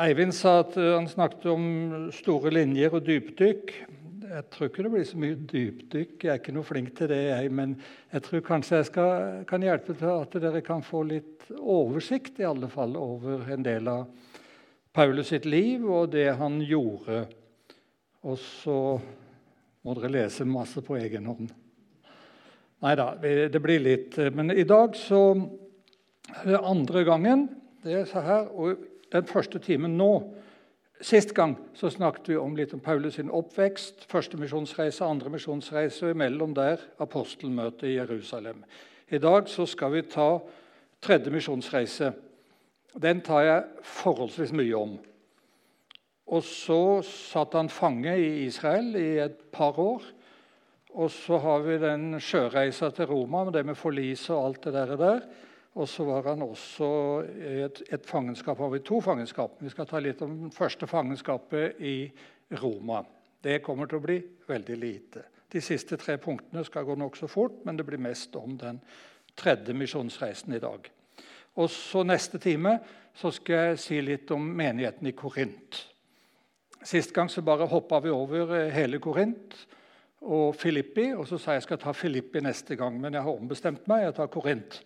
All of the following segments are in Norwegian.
Eivind sa at eh, han snakket om store linjer og dypdykk. Jeg tror ikke det blir så mye dypdykk. Jeg er ikke noe flink til det, jeg. Men jeg tror kanskje jeg skal, kan hjelpe til at dere kan få litt oversikt i alle fall over en del av Paulus sitt liv og det han gjorde. Og så må dere lese masse på egen hånd. Nei da, det blir litt. Men i dag så er det andre gangen. Det er så her, og den første timen nå. Sist gang så snakket vi om litt om Paulus sin oppvekst, første misjonsreise, andre misjonsreise, og imellom der apostelmøtet i Jerusalem. I dag så skal vi ta tredje misjonsreise. Den tar jeg forholdsvis mye om. Og så satt han fange i Israel i et par år. Og så har vi den sjøreisa til Roma med det med forliset og alt det der. Og så var han også i et, et fangenskap. Vi to fangenskap? Vi skal ta litt om det første fangenskapet i Roma. Det kommer til å bli veldig lite. De siste tre punktene skal gå nokså fort, men det blir mest om den tredje misjonsreisen i dag. Og så Neste time så skal jeg si litt om menigheten i Korint. Sist gang så bare hoppa vi over eh, hele Korint og Filippi. Og så sa jeg jeg skal ta Filippi neste gang, men jeg har ombestemt meg. Jeg tar Korint.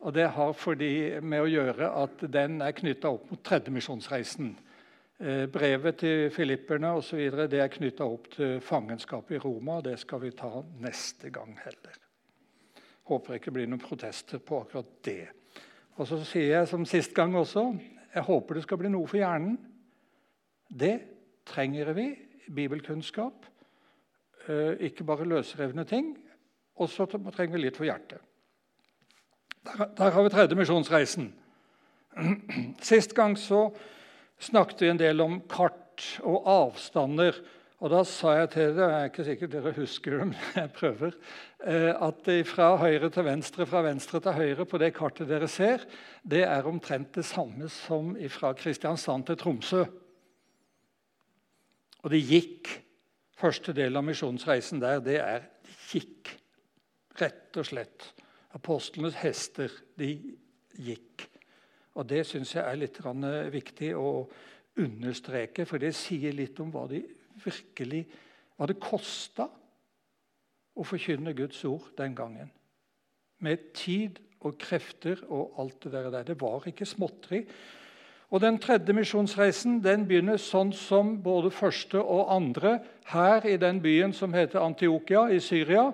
Og Det har fordi med å gjøre at den er knytta opp mot tredjemisjonsreisen. Eh, brevet til filipperne og så videre, det er knytta opp til fangenskapet i Roma. og Det skal vi ta neste gang heller. Håper ikke det blir noen protester på akkurat det. Og så sier jeg som sist gang også jeg håper det skal bli noe for hjernen. Det trenger vi bibelkunnskap. Eh, ikke bare løsrevne ting. Og så trenger vi litt for hjertet. Der, har vi tredje misjonsreisen. Sist gang så snakket vi en del om kart og avstander. Og Da sa jeg til dere jeg er ikke sikkert dere husker det, men jeg prøver, eh, at fra høyre til venstre, fra venstre til høyre på det kartet dere ser, det er omtrent det samme som fra Kristiansand til Tromsø. Og det gikk. Første del av misjonsreisen der, det er gikk. Rett og slett. Apostlenes hester de gikk. Og Det syns jeg er litt viktig å understreke, for det sier litt om hva, de virkelig, hva det kosta å forkynne Guds ord den gangen. Med tid og krefter og alt det der. Det var ikke småtteri. Og Den tredje misjonsreisen den begynner sånn som både første og andre her i den byen som heter Antiokia i Syria.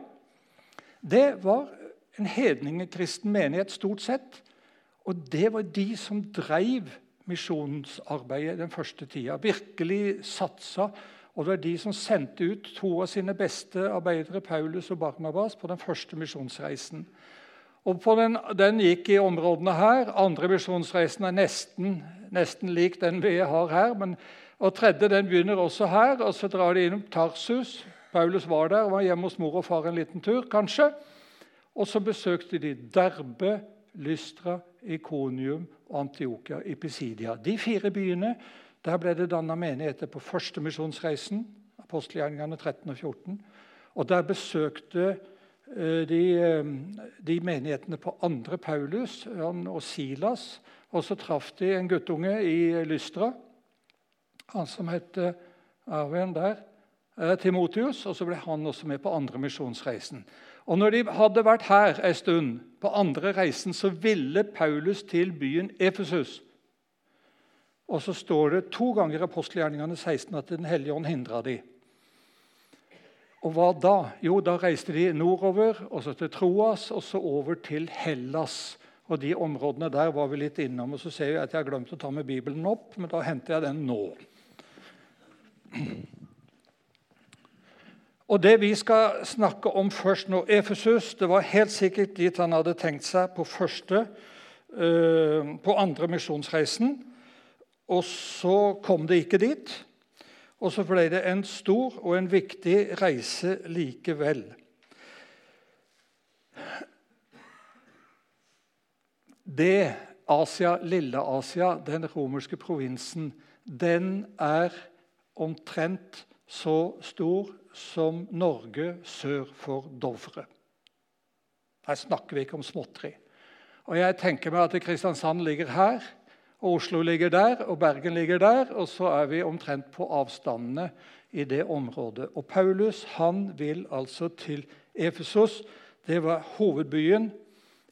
Det var en hedningekristen menighet, stort sett. Og det var de som drev misjonsarbeidet den første tida. Virkelig satsa. Og det var de som sendte ut to av sine beste arbeidere, Paulus og Barnabas, på den første misjonsreisen. Og den, den, gikk i områdene her. Andre misjonsreisen er nesten, nesten lik den vi har her. Men, og tredje den begynner også her. og Så drar de innom Tarsus. Paulus var der og var hjemme hos mor og far en liten tur, kanskje. Og så besøkte de Derbe, Lystra, Ikonium og Antiokia i Pisidia. De fire byene der ble det danna menigheter på første misjonsreisen, apostelgjerningene 13 og 14. Og der besøkte eh, de, eh, de, menighetene på andre Paulus og Silas. Og så traff de en guttunge i Lystra, han som het Arven der, eh, Timotius. Og så ble han også med på andre misjonsreisen. Og når de hadde vært her en stund, på andre reisen, så ville Paulus til byen Efesus. Og så står det to ganger i apostelgjerningene 16 at Den hellige ånd hindra de. Og hva da? Jo, da reiste de nordover, og så til Troas, og så over til Hellas. Og De områdene der var vi litt innom. og Så ser jeg at jeg har glemt å ta med Bibelen opp, men da henter jeg den nå. Og Det vi skal snakke om først nå, Efesus, det var helt sikkert dit han hadde tenkt seg på første, uh, på andre misjonsreisen. Og så kom det ikke dit. Og så ble det en stor og en viktig reise likevel. Det Asia, Lille-Asia, den romerske provinsen, den er omtrent så stor som Norge sør for Dovre. Her snakker vi ikke om småtteri. Og jeg tenker meg at Kristiansand ligger her, Og Oslo ligger der, og Bergen ligger der, og så er vi omtrent på avstandene i det området. Og Paulus han vil altså til Efesos. Det var hovedbyen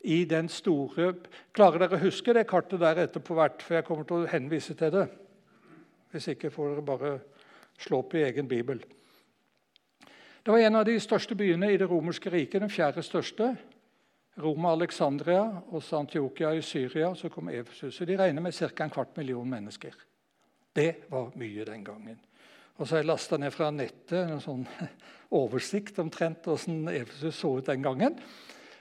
i den store Klarer dere å huske det kartet der etterpå hvert? For jeg kommer til å henvise til det. Hvis ikke får dere bare slå opp i egen bibel. Det var en av de største byene i det romerske riket, den fjerde største. Roma, Alexandria og Antiokia i Syria. Så kom Efesus. De regner med ca. en kvart million mennesker. Det var mye den gangen. Og så har jeg lasta ned fra nettet en sånn oversikt omtrent hvordan Efesus så ut den gangen.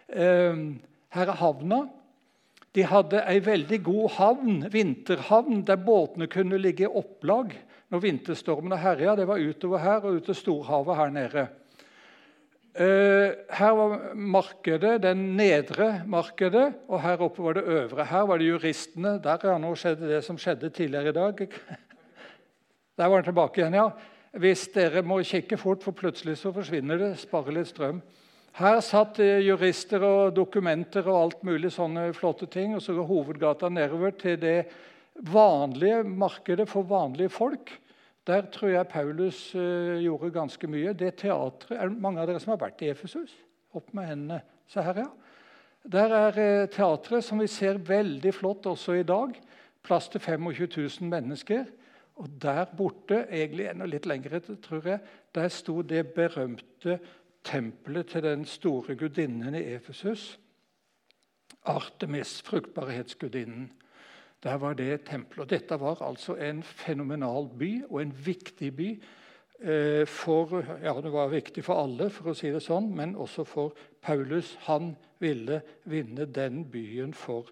Ehm, her er havna. De hadde ei veldig god havn, vinterhavn, der båtene kunne ligge i opplag når vinterstormene herja. Det var utover her og ut til storhavet her nede. Eh, her var markedet, den nedre markedet, og her oppe var det øvre. Her var det juristene. Der ja, nå skjedde det som skjedde tidligere i dag. Der var den tilbake igjen, ja. Hvis dere må kikke fort, for plutselig så forsvinner det. Spare litt strøm. Her satt eh, jurister og dokumenter og alt mulig sånne flotte ting. Og så går hovedgata nedover til det vanlige markedet for vanlige folk. Der tror jeg Paulus uh, gjorde ganske mye. Det teatret, er det Mange av dere som har vært i Efesus? Opp med hendene. Se her, ja. Der er uh, teatret, som vi ser veldig flott også i dag. Plass til 25 000 mennesker. Og der borte, egentlig enda litt lenger, tror jeg, der sto det berømte tempelet til den store gudinnen i Efesus. Artemis, fruktbarhetsgudinnen. Der var det tempelet. Og dette var altså en fenomenal by og en viktig by. Eh, for, ja, Det var viktig for alle, for å si det sånn, men også for Paulus. Han ville vinne den byen for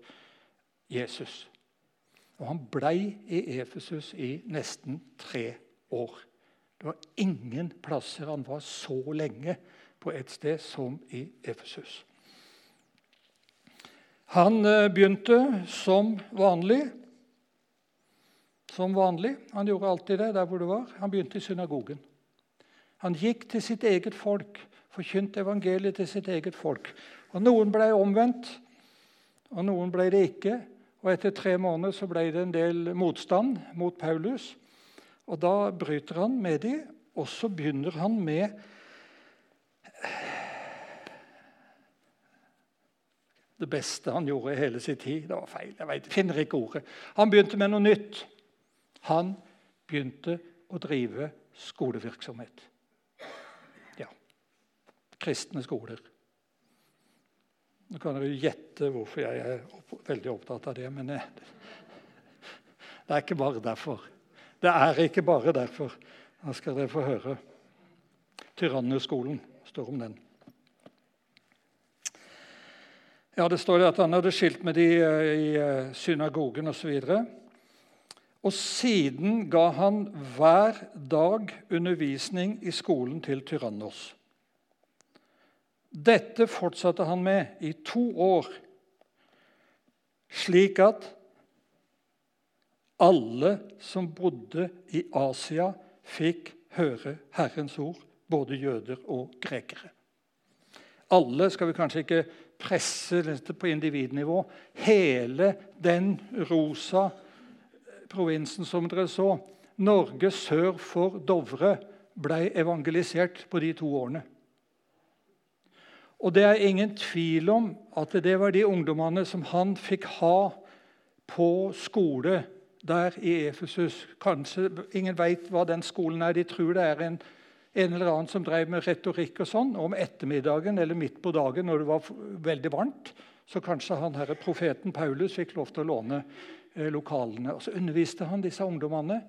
Jesus. Og han blei i Efesus i nesten tre år. Det var ingen plasser han var så lenge på et sted som i Efesus. Han eh, begynte som vanlig. Som vanlig. Han gjorde alltid det der hvor det var. Han begynte i synagogen. Han gikk til sitt eget folk, forkynte evangeliet til sitt eget folk. Og Noen ble omvendt, og noen ble det ikke. Og Etter tre måneder så ble det en del motstand mot Paulus. Og Da bryter han med dem, og så begynner han med det beste han gjorde i hele sin tid. Det var feil. jeg vet, finner ikke ordet. Han begynte med noe nytt. Han begynte å drive skolevirksomhet. Ja. Kristne skoler. Nå kan dere gjette hvorfor jeg er veldig opptatt av det, men det, er ikke bare derfor. Det er ikke bare derfor. Da skal dere få høre. Tyrannerskolen står om den. Ja, Det står at han hadde skilt med de eh, i eh, synagogen osv. Og, og siden ga han hver dag undervisning i skolen til Tyrannos. Dette fortsatte han med i to år, slik at alle som bodde i Asia, fikk høre Herrens ord, både jøder og grekere. Alle skal vi kanskje ikke presse dette på individnivå. Hele den rosa provinsen som dere så, Norge sør for Dovre, ble evangelisert på de to årene. Og det er ingen tvil om at det var de ungdommene som han fikk ha på skole der i Efesus. Kanskje Ingen veit hva den skolen er. De tror det er en en eller annen som drev med retorikk og sånn. Om ettermiddagen eller midt på dagen når det var veldig varmt, så kanskje han herre profeten Paulus fikk lov til å låne eh, lokalene. Og Så underviste han disse ungdommene,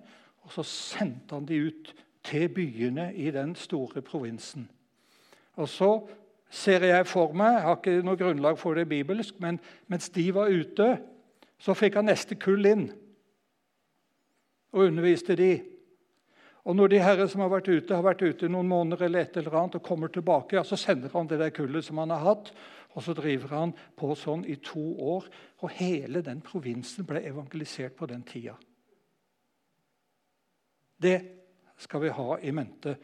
og så sendte han de ut til byene i den store provinsen. Og så ser jeg for meg, jeg har ikke noe grunnlag for det bibelsk, men mens de var ute, så fikk han neste kull inn og underviste de. Og Når de herre som har vært ute, har vært ute noen måneder eller et eller annet, og kommer tilbake, ja, så sender han det der kullet som han har hatt, og så driver han på sånn i to år. Og hele den provinsen ble evangelisert på den tida. Det skal vi ha i mente.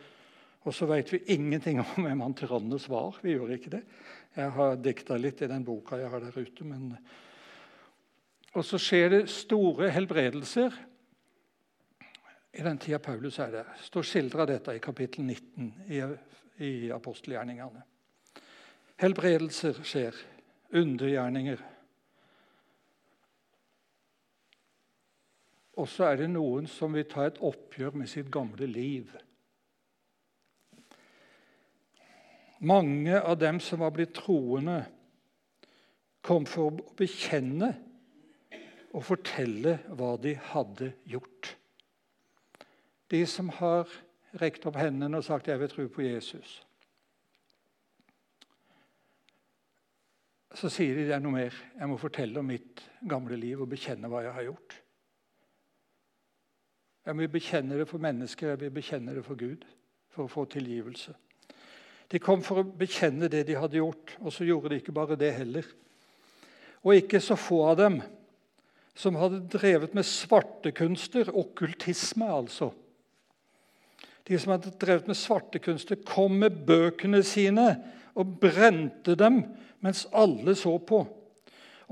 Og så vet vi ingenting om hvem han Tyrannos var. Vi gjør ikke det. Jeg har dikta litt i den boka jeg har der ute, men Og så skjer det store helbredelser i den tida Paulus er der. står skildra dette i kapittel 19 i, i apostelgjerningene. Helbredelser skjer, undergjerninger. Og så er det noen som vil ta et oppgjør med sitt gamle liv. Mange av dem som var blitt troende, kom for å bekjenne og fortelle hva de hadde gjort. De som har rekt opp hendene og sagt 'jeg vil tro på Jesus'. Så sier de det er noe mer. Jeg må fortelle om mitt gamle liv og bekjenne hva jeg har gjort. Jeg vil bekjenne det for mennesker, jeg vil bekjenne det for Gud for å få tilgivelse. De kom for å bekjenne det de hadde gjort, og så gjorde de ikke bare det heller. Og ikke så få av dem som hadde drevet med svartekunster, okkultisme altså. De som hadde drevet med svartekunster, kom med bøkene sine og brente dem mens alle så på.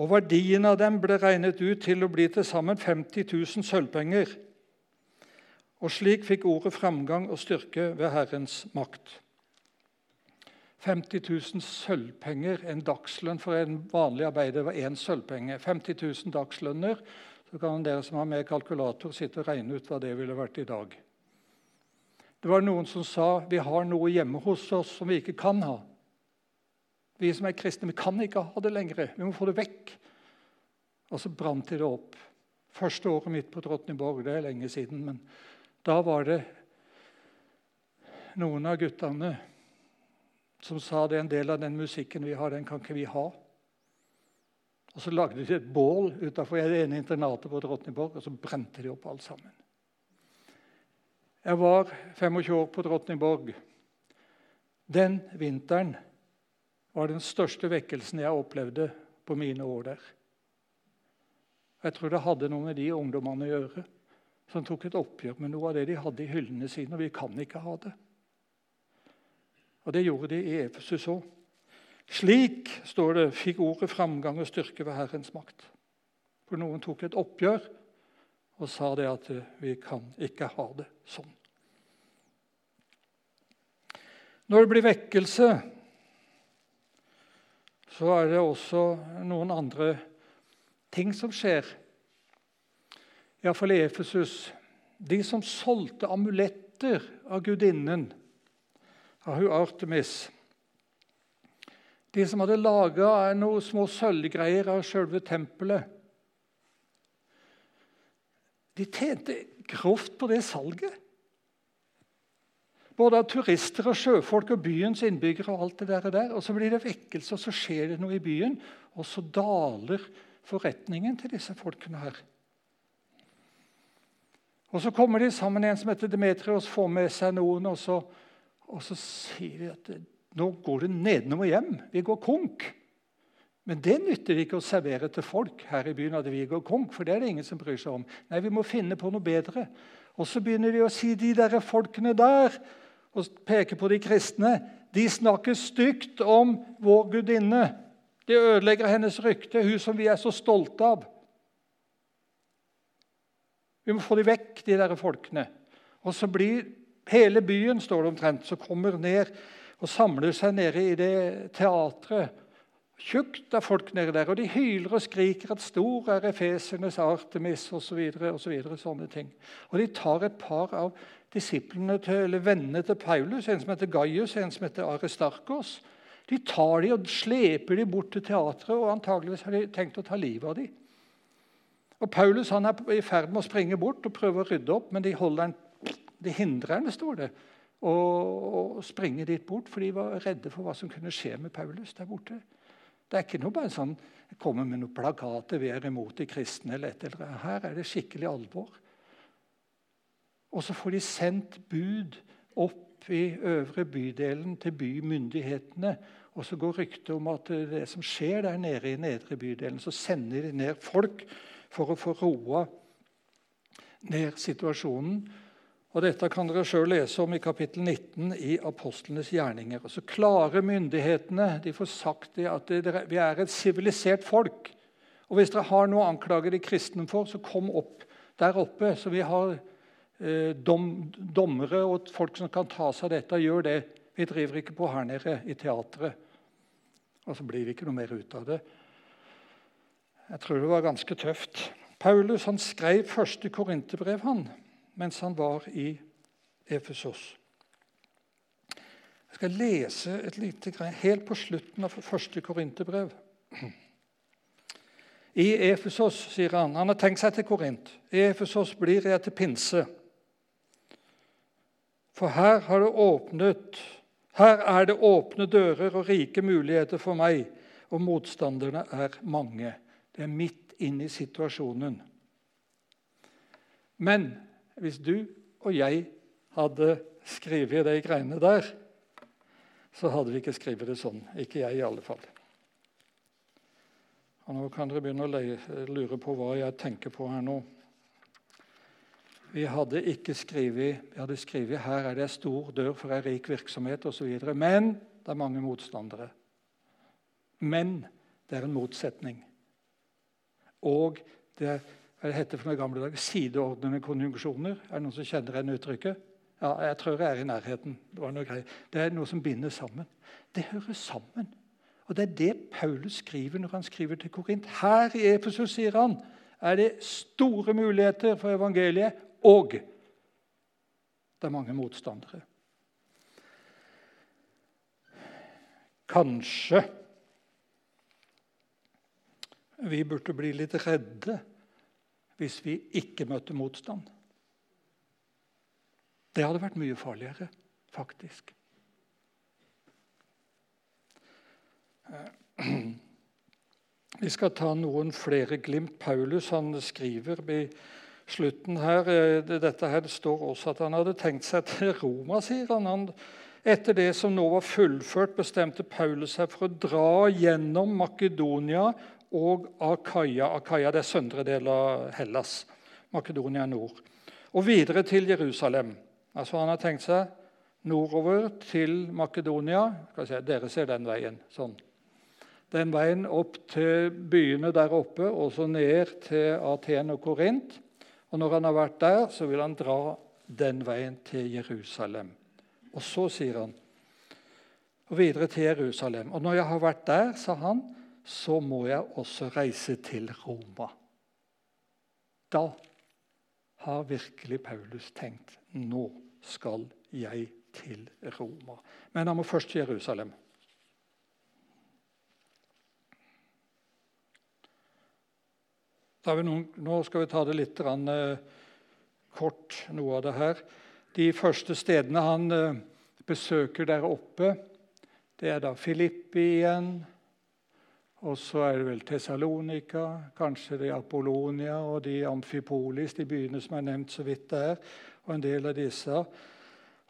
Og verdien av dem ble regnet ut til å bli til sammen 50 000 sølvpenger. Og slik fikk ordet framgang og styrke ved Herrens makt. 50 000 sølvpenger, en dagslønn for en vanlig arbeider var én sølvpenge. 50 000 dagslønner. Så kan dere som har med kalkulator, sitte og regne ut hva det ville vært i dag. Det var noen som sa vi har noe hjemme hos oss som vi ikke kan ha. Vi som er kristne, vi kan ikke ha det lenger. Vi må få det vekk. Og så brant de det opp. Første året mitt på Trottenborg, det er lenge siden, men da var det noen av guttene som sa det en del av den musikken vi har, den kan ikke vi ha. Og Så lagde de et bål utafor det ene internatet på Drottningborg, og så brente de opp alt sammen. Jeg var 25 år på Drottningborg. Den vinteren var den største vekkelsen jeg opplevde på mine år der. Jeg tror det hadde noe med de ungdommene å gjøre som tok et oppgjør med noe av det de hadde i hyllene sine. Og vi kan ikke ha det. Og det gjorde de i Efesus òg. Slik, står det, fikk ordet framgang og styrke ved Herrens makt. For noen tok et oppgjør og sa det at vi kan ikke ha det sånn. Når det blir vekkelse, så er det også noen andre ting som skjer. Iallfall i Efesus. De som solgte amuletter av gudinnen av hun Artemis. De som hadde laga noen små sølvgreier av selve tempelet. De tjente grovt på det salget. Både av turister og sjøfolk og byens innbyggere. Og alt det der. Og der. Og så blir det vekkelse, og så skjer det noe i byen. Og så daler forretningen til disse folkene her. Og Så kommer de sammen, en som heter Demetrios, får med seg noen. og så og så sier de at nå går det nedenom og hjem. Vi går konk. Men det nytter ikke å servere til folk her i byen av vi går konk. for det er det ingen som bryr seg om. Nei, vi må finne på noe bedre. Og så begynner de å si de der folkene der, og peke på de kristne. De snakker stygt om vår gudinne. De ødelegger hennes rykte, hun som vi er så stolte av. Vi må få dem vekk, de der folkene. Og så blir Hele byen står det omtrent, så kommer ned og samler seg nede i det teatret. Tjukt av folk nede der, og de hyler og skriker at 'stor er Efesernes Artemis' osv. Så så sånne ting. Og de tar et par av disiplene til, eller vennene til Paulus, en som heter Gaius, en som heter Arestarkos. De tar de og sleper de bort til teatret, og antageligvis har de tenkt å ta livet av dem. Og Paulus han er i ferd med å springe bort og prøve å rydde opp, men de en, de hindrer ham, står det, å springe dit bort, for de var redde for hva som kunne skje med Paulus der borte. Det er ikke noe bare sånn jeg kommer med noen plakater 'Vi er imot de kristne' eller et eller annet. Her er det skikkelig alvor. Og så får de sendt bud opp i øvre bydelen til bymyndighetene. Og så går ryktet om at det som skjer der nede i nedre bydelen, så sender de ned folk for å få roa ned situasjonen. Og Dette kan dere selv lese om i kapittel 19 i Apostlenes gjerninger. Og så klarer myndighetene de får sagt det at vi er et sivilisert folk. Og hvis dere har noe å anklage de kristne for, så kom opp der oppe. Så vi har eh, dom, dommere og folk som kan ta seg av dette. Gjør det. Vi driver ikke på her nede i teatret. Og så blir det ikke noe mer ut av det. Jeg tror det var ganske tøft. Paulus han skrev første korinterbrev han, mens han var i Efesos. Jeg skal lese et lite greie helt på slutten av første korinterbrev. I Efesos, sier han. Han har tenkt seg til Korint. I Efesos blir jeg til pinse. For her, har det åpnet, her er det åpne dører og rike muligheter for meg, og motstanderne er mange. Det er midt inne i situasjonen. Men hvis du og jeg hadde skrevet de greiene der, så hadde vi ikke skrevet det sånn. Ikke jeg, i alle fall. Og Nå kan dere begynne å lure på hva jeg tenker på her nå. Vi hadde ikke skrevet, vi hadde skrevet her er det en stor dør for en rik virksomhet osv. Men det er mange motstandere. Men det er en motsetning. Og det er hva det heter for noen gamle dager, sideordnende konjunksjoner. Er det noen som kjenner igjen uttrykket? Ja, jeg tror jeg er i nærheten. Det, noe det er noe som binder sammen. Det hører sammen. Og Det er det Paulus skriver når han skriver til Korint. Her i Efesus sier han, er det store muligheter for evangeliet, og det er mange motstandere. Kanskje vi burde bli litt redde hvis vi ikke møtte motstand. Det hadde vært mye farligere, faktisk. Vi skal ta noen flere glimt. Paulus han skriver i slutten her eh, Dette her står også at han hadde tenkt seg til Roma, sier han. han etter det som nå var fullført, bestemte Paulus seg for å dra gjennom Makedonia og Akaya. Akaya det er søndre del av Hellas. Makedonia nord. Og videre til Jerusalem. Altså Han har tenkt seg nordover til Makedonia. Se, dere ser den veien. sånn. Den veien opp til byene der oppe og så ned til Aten og Korint. Og når han har vært der, så vil han dra den veien til Jerusalem. Og så sier han og videre til Jerusalem. Og når jeg har vært der, sa han, så må jeg også reise til Roma. Da har virkelig Paulus tenkt nå skal jeg til Roma. Men han må først til Jerusalem. Noen, nå skal vi ta det litt uh, kort, noe av det her. De første stedene han eh, besøker der oppe, det er da Filippi igjen, og så er det vel Tessalonika, kanskje det er Apollonia og de Amfipolis, de byene som er nevnt så vidt der, og en del av disse.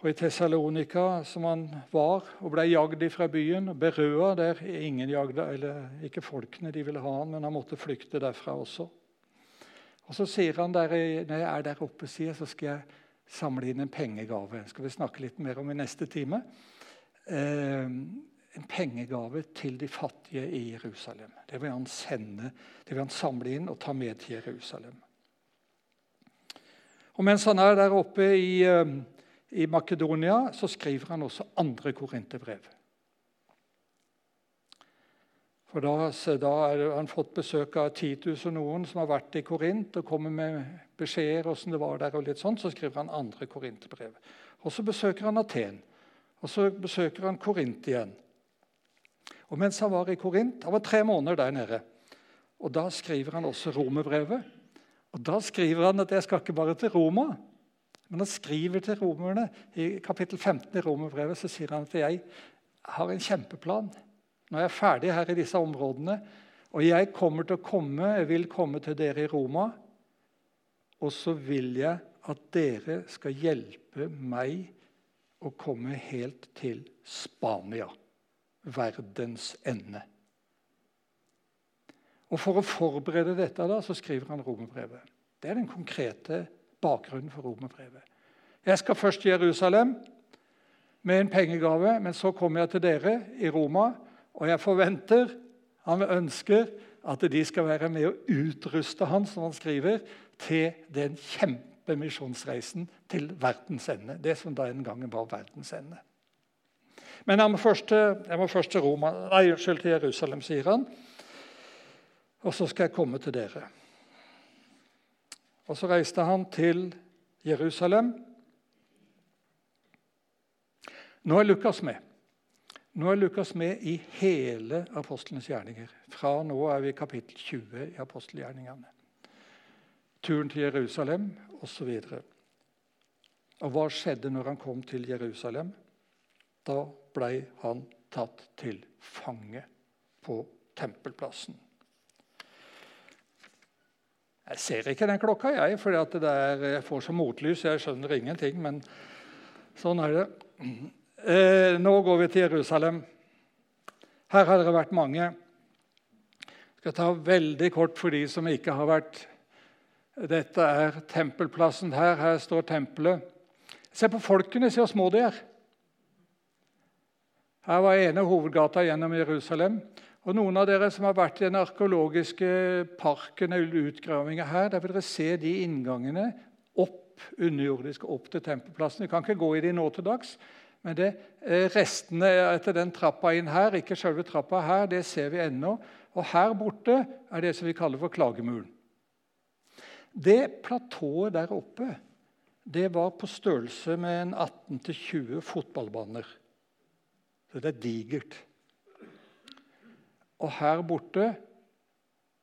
Og I Tessalonika, som han var og ble jagd fra byen, Berøa der ingen jagde, eller ikke folkene de ville ha han, men han måtte flykte derfra også. Og Så sier han der, når jeg er der oppe, sier, så skal jeg samle inn en pengegave. Skal vi snakke litt mer om i neste time. Eh, en pengegave til de fattige i Jerusalem. Det vil han sende, det vil han samle inn og ta med til Jerusalem. Og Mens han er der oppe i, eh, i Makedonia, så skriver han også andre korinterbrev. For da, da har han fått besøk av Titus og noen som har vært i Korint og kommer med beskjeder åssen det var der. og litt sånn, Så skriver han andre korinterbrev. Og Så besøker han Aten. Og så besøker han Korint igjen. Og mens han var i Korint Han var tre måneder der nede. Og Da skriver han også romerbrevet. Og Da skriver han at jeg skal ikke bare til Roma, men han skriver til romerne. I kapittel 15 i romerbrevet så sier han at jeg har en kjempeplan. Nå er jeg ferdig her i disse områdene, og jeg kommer til å komme, jeg vil komme til dere i Roma. Og så vil jeg at dere skal hjelpe meg å komme helt til Spania verdens ende. Og For å forberede dette da, så skriver han romerbrevet. Det er den konkrete bakgrunnen for romerbrevet. Jeg skal først til Jerusalem med en pengegave, men så kommer jeg til dere i Roma, og jeg forventer, han ønsker, at de skal være med å utruste han, som han skriver, til den kjempemisjonsreisen til verdens ende. Det som da en gang var verdens ende. Men jeg må først til, må først til, Roma, nei, unnskyld, til Jerusalem, sier han. Og så skal jeg komme til dere. Og så reiste han til Jerusalem. Nå er Lukas med. Nå er Lukas med i hele apostlenes gjerninger. Fra nå er vi i kapittel 20 i apostelgjerningene. Turen til Jerusalem osv. Og, og hva skjedde når han kom til Jerusalem? Da ble han tatt til fange på tempelplassen. Jeg ser ikke den klokka, jeg, for jeg får så motlys. Jeg skjønner ingenting, men sånn er det. Eh, nå går vi til Jerusalem. Her har dere vært mange. Jeg skal ta veldig kort for de som ikke har vært Dette er tempelplassen her. Her står tempelet. Se på folkene, se hvor små de er. Her var ene hovedgata gjennom Jerusalem. Og Noen av dere som har vært i den arkeologiske parken eller utgravinga her, der vil dere se de inngangene opp underjordisk opp til tempelplassen. Vi kan ikke gå i de nå til dags, men det, eh, restene etter den trappa inn her, ikke selve trappa her, det ser vi ennå. Og her borte er det som vi kaller for klagemuren. Det platået der oppe det var på størrelse med en 18-20 fotballbaner. Så det er digert. Og her borte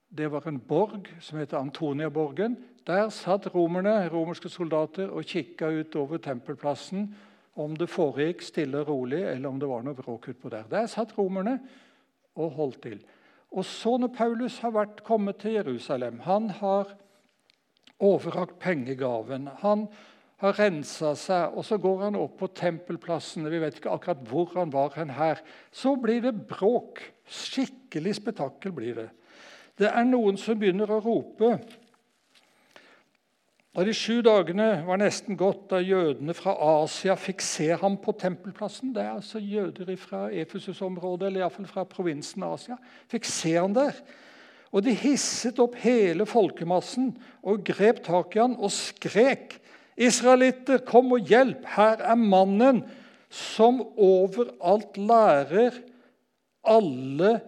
det var en borg som heter Antoniaborgen. Der satt romerne, romerske soldater og kikka utover tempelplassen om det foregikk stille og rolig, eller om det var noe bråk utpå der. Der satt romerne og holdt til. Og så når Paulus har vært kommet til Jerusalem Han har overrakt pengegaven. Han har rensa seg, og så går han opp på tempelplassen. Vi vet ikke akkurat hvor han var hen her. Så blir det bråk. Skikkelig spetakkel blir det. Det er noen som begynner å rope da de sju dagene var nesten gått da jødene fra Asia fikk se ham på tempelplassen Det er altså jøder fra Efesus-området, eller iallfall fra provinsen Asia. Fikk se ham der. Og de hisset opp hele folkemassen og grep tak i ham og skrek. Israelitter, kom og hjelp! Her er mannen som overalt lærer alle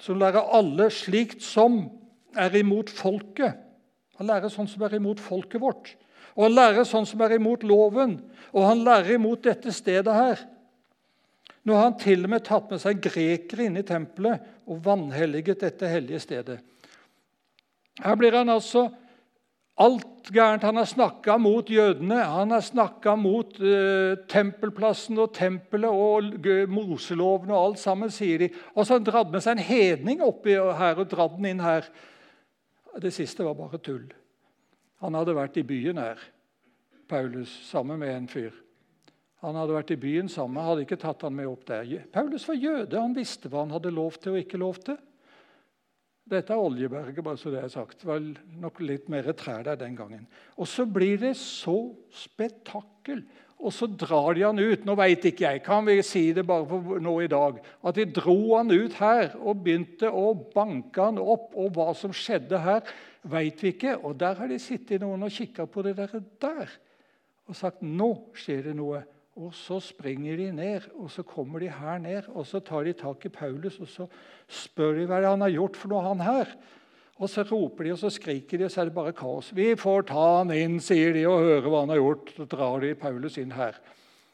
Som lærer alle slikt som er imot folket. Han lærer sånn som er imot folket vårt. Og han lærer sånn som er imot loven. Og han lærer imot dette stedet her. Nå har han til og med tatt med seg grekere inn i tempelet og vanhelliget dette hellige stedet. Her blir han altså alt gærent. Han har snakka mot jødene, han har snakka mot uh, tempelplassen og tempelet og Moseloven og alt sammen, sier de. Og så har han dratt med seg en hedning oppi her og dratt den inn her. Det siste var bare tull. Han hadde vært i byen her, Paulus, sammen med en fyr. Han hadde vært i byen sammen, hadde ikke tatt han med opp der. Paulus var jøde, han visste hva han hadde lov til og ikke lov til. Dette er Oljeberget, bare så det er sagt. Det var nok litt mer trær der den gangen. Og så blir det så spetakkel og så drar de han ut. Nå veit ikke jeg, kan vi si det bare for nå i dag, at de dro han ut her og begynte å banke han opp. Og hva som skjedde her, veit vi ikke. Og der har de sittet noen og kikka på det der, der og sagt nå skjer det noe. Og så springer de ned, og så kommer de her ned. Og så tar de tak i Paulus og så spør de hva han har gjort for noe, han her. Og så roper de og så skriker de, og så er det bare kaos. 'Vi får ta han inn', sier de, og høre hva han har gjort. Så drar de Paulus inn her.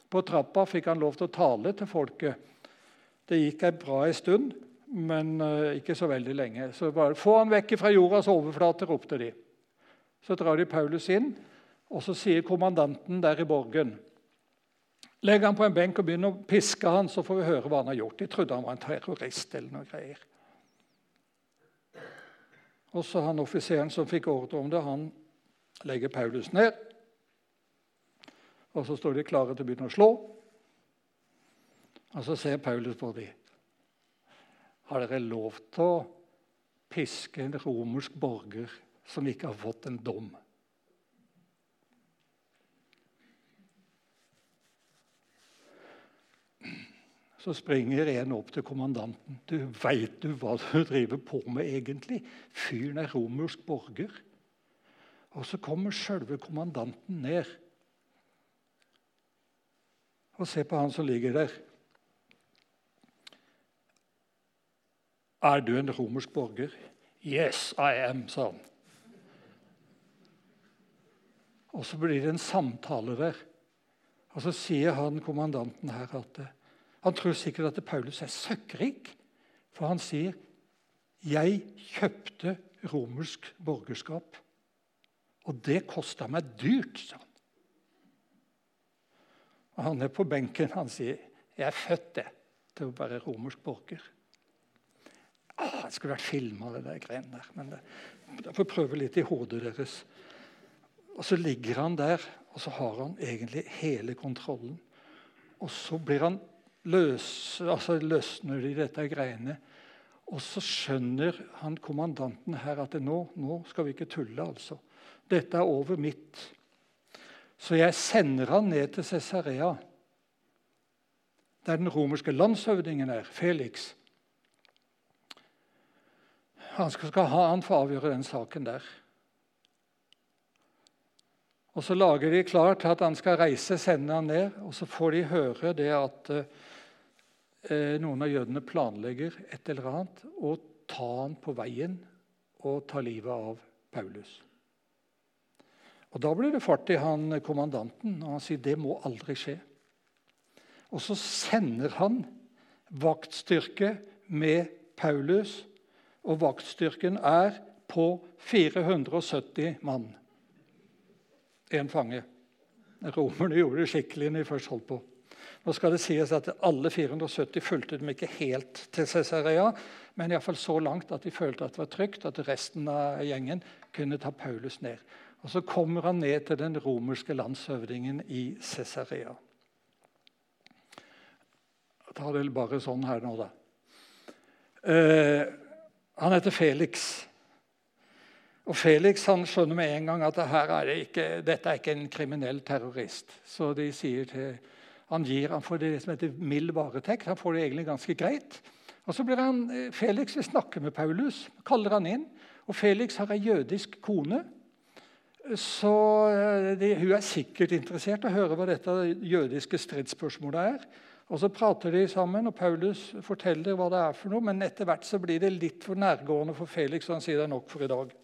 På trappa fikk han lov til å tale til folket. Det gikk ei bra ei stund, men uh, ikke så veldig lenge. Så bare 'Få han vekk fra jordas overflate', ropte de. Så drar de Paulus inn, og så sier kommandanten der i borgen Legg han på en benk og begynner å piske han, så får vi høre hva han har gjort. De trodde han var en terrorist eller noe greier. Og så han offiseren som fikk ordre om det, han legger Paulus ned. Og så står de klare til å begynne å slå. Og så ser Paulus på dem. Har dere lov til å piske en romersk borger som ikke har fått en dom? Så springer en opp til kommandanten. Du Veit du hva du driver på med egentlig? Fyren er romersk borger. Og så kommer sjølve kommandanten ned. Og se på han som ligger der. Er du en romersk borger? Yes, I am, sa han. Og så blir det en samtale der. Og så sier han kommandanten her at han tror sikkert at Paulus er søkkrik. For han sier 'Jeg kjøpte romersk borgerskap', og det kosta meg dyrt', sa han. Og han er på benken han sier 'Jeg er født det, til å være romersk borger'. Ah, det skulle vært filma, det der greiene der. Men jeg får prøve litt i hodet deres. Og så ligger han der, og så har han egentlig hele kontrollen. Og så blir han løs, altså løsner de dette greiene. Og så skjønner han kommandanten her at nå, nå skal vi ikke tulle. altså. Dette er over mitt. Så jeg sender han ned til Cesarea, der den romerske landshøvdingen er, Felix. Han skal, skal ha han for å avgjøre den saken der. Og Så lager de klart at han skal reise, sende han ned. Og så får de høre det at eh, noen av jødene planlegger et eller annet og tar han på veien og tar livet av Paulus. Og Da blir det fart i han kommandanten, og han sier det må aldri skje. Og så sender han vaktstyrke med Paulus, og vaktstyrken er på 470 mann én fange. Romerne gjorde det skikkelig når de først holdt på. Nå skal det sies at Alle 470 fulgte dem ikke helt til Cesarea, men i fall så langt at de følte at det var trygt, at resten av gjengen kunne ta Paulus ned. Og Så kommer han ned til den romerske landshøvdingen i Cesarea. Jeg tar det bare sånn her nå, da. Eh, han heter Felix. Og Felix han skjønner med en gang at det er ikke, dette er ikke en kriminell terrorist. Så de sier til, han, gir, han får det som heter mild varetekt. Han får det egentlig ganske greit. Og så blir han, eh, Felix vil snakke med Paulus, kaller han inn. Og Felix har ei jødisk kone. Så eh, de, hun er sikkert interessert i å høre hva dette jødiske stridsspørsmålet er. Og Så prater de sammen, og Paulus forteller hva det er for noe. Men etter hvert så blir det litt for nærgående for Felix, og han sier det er nok for i dag.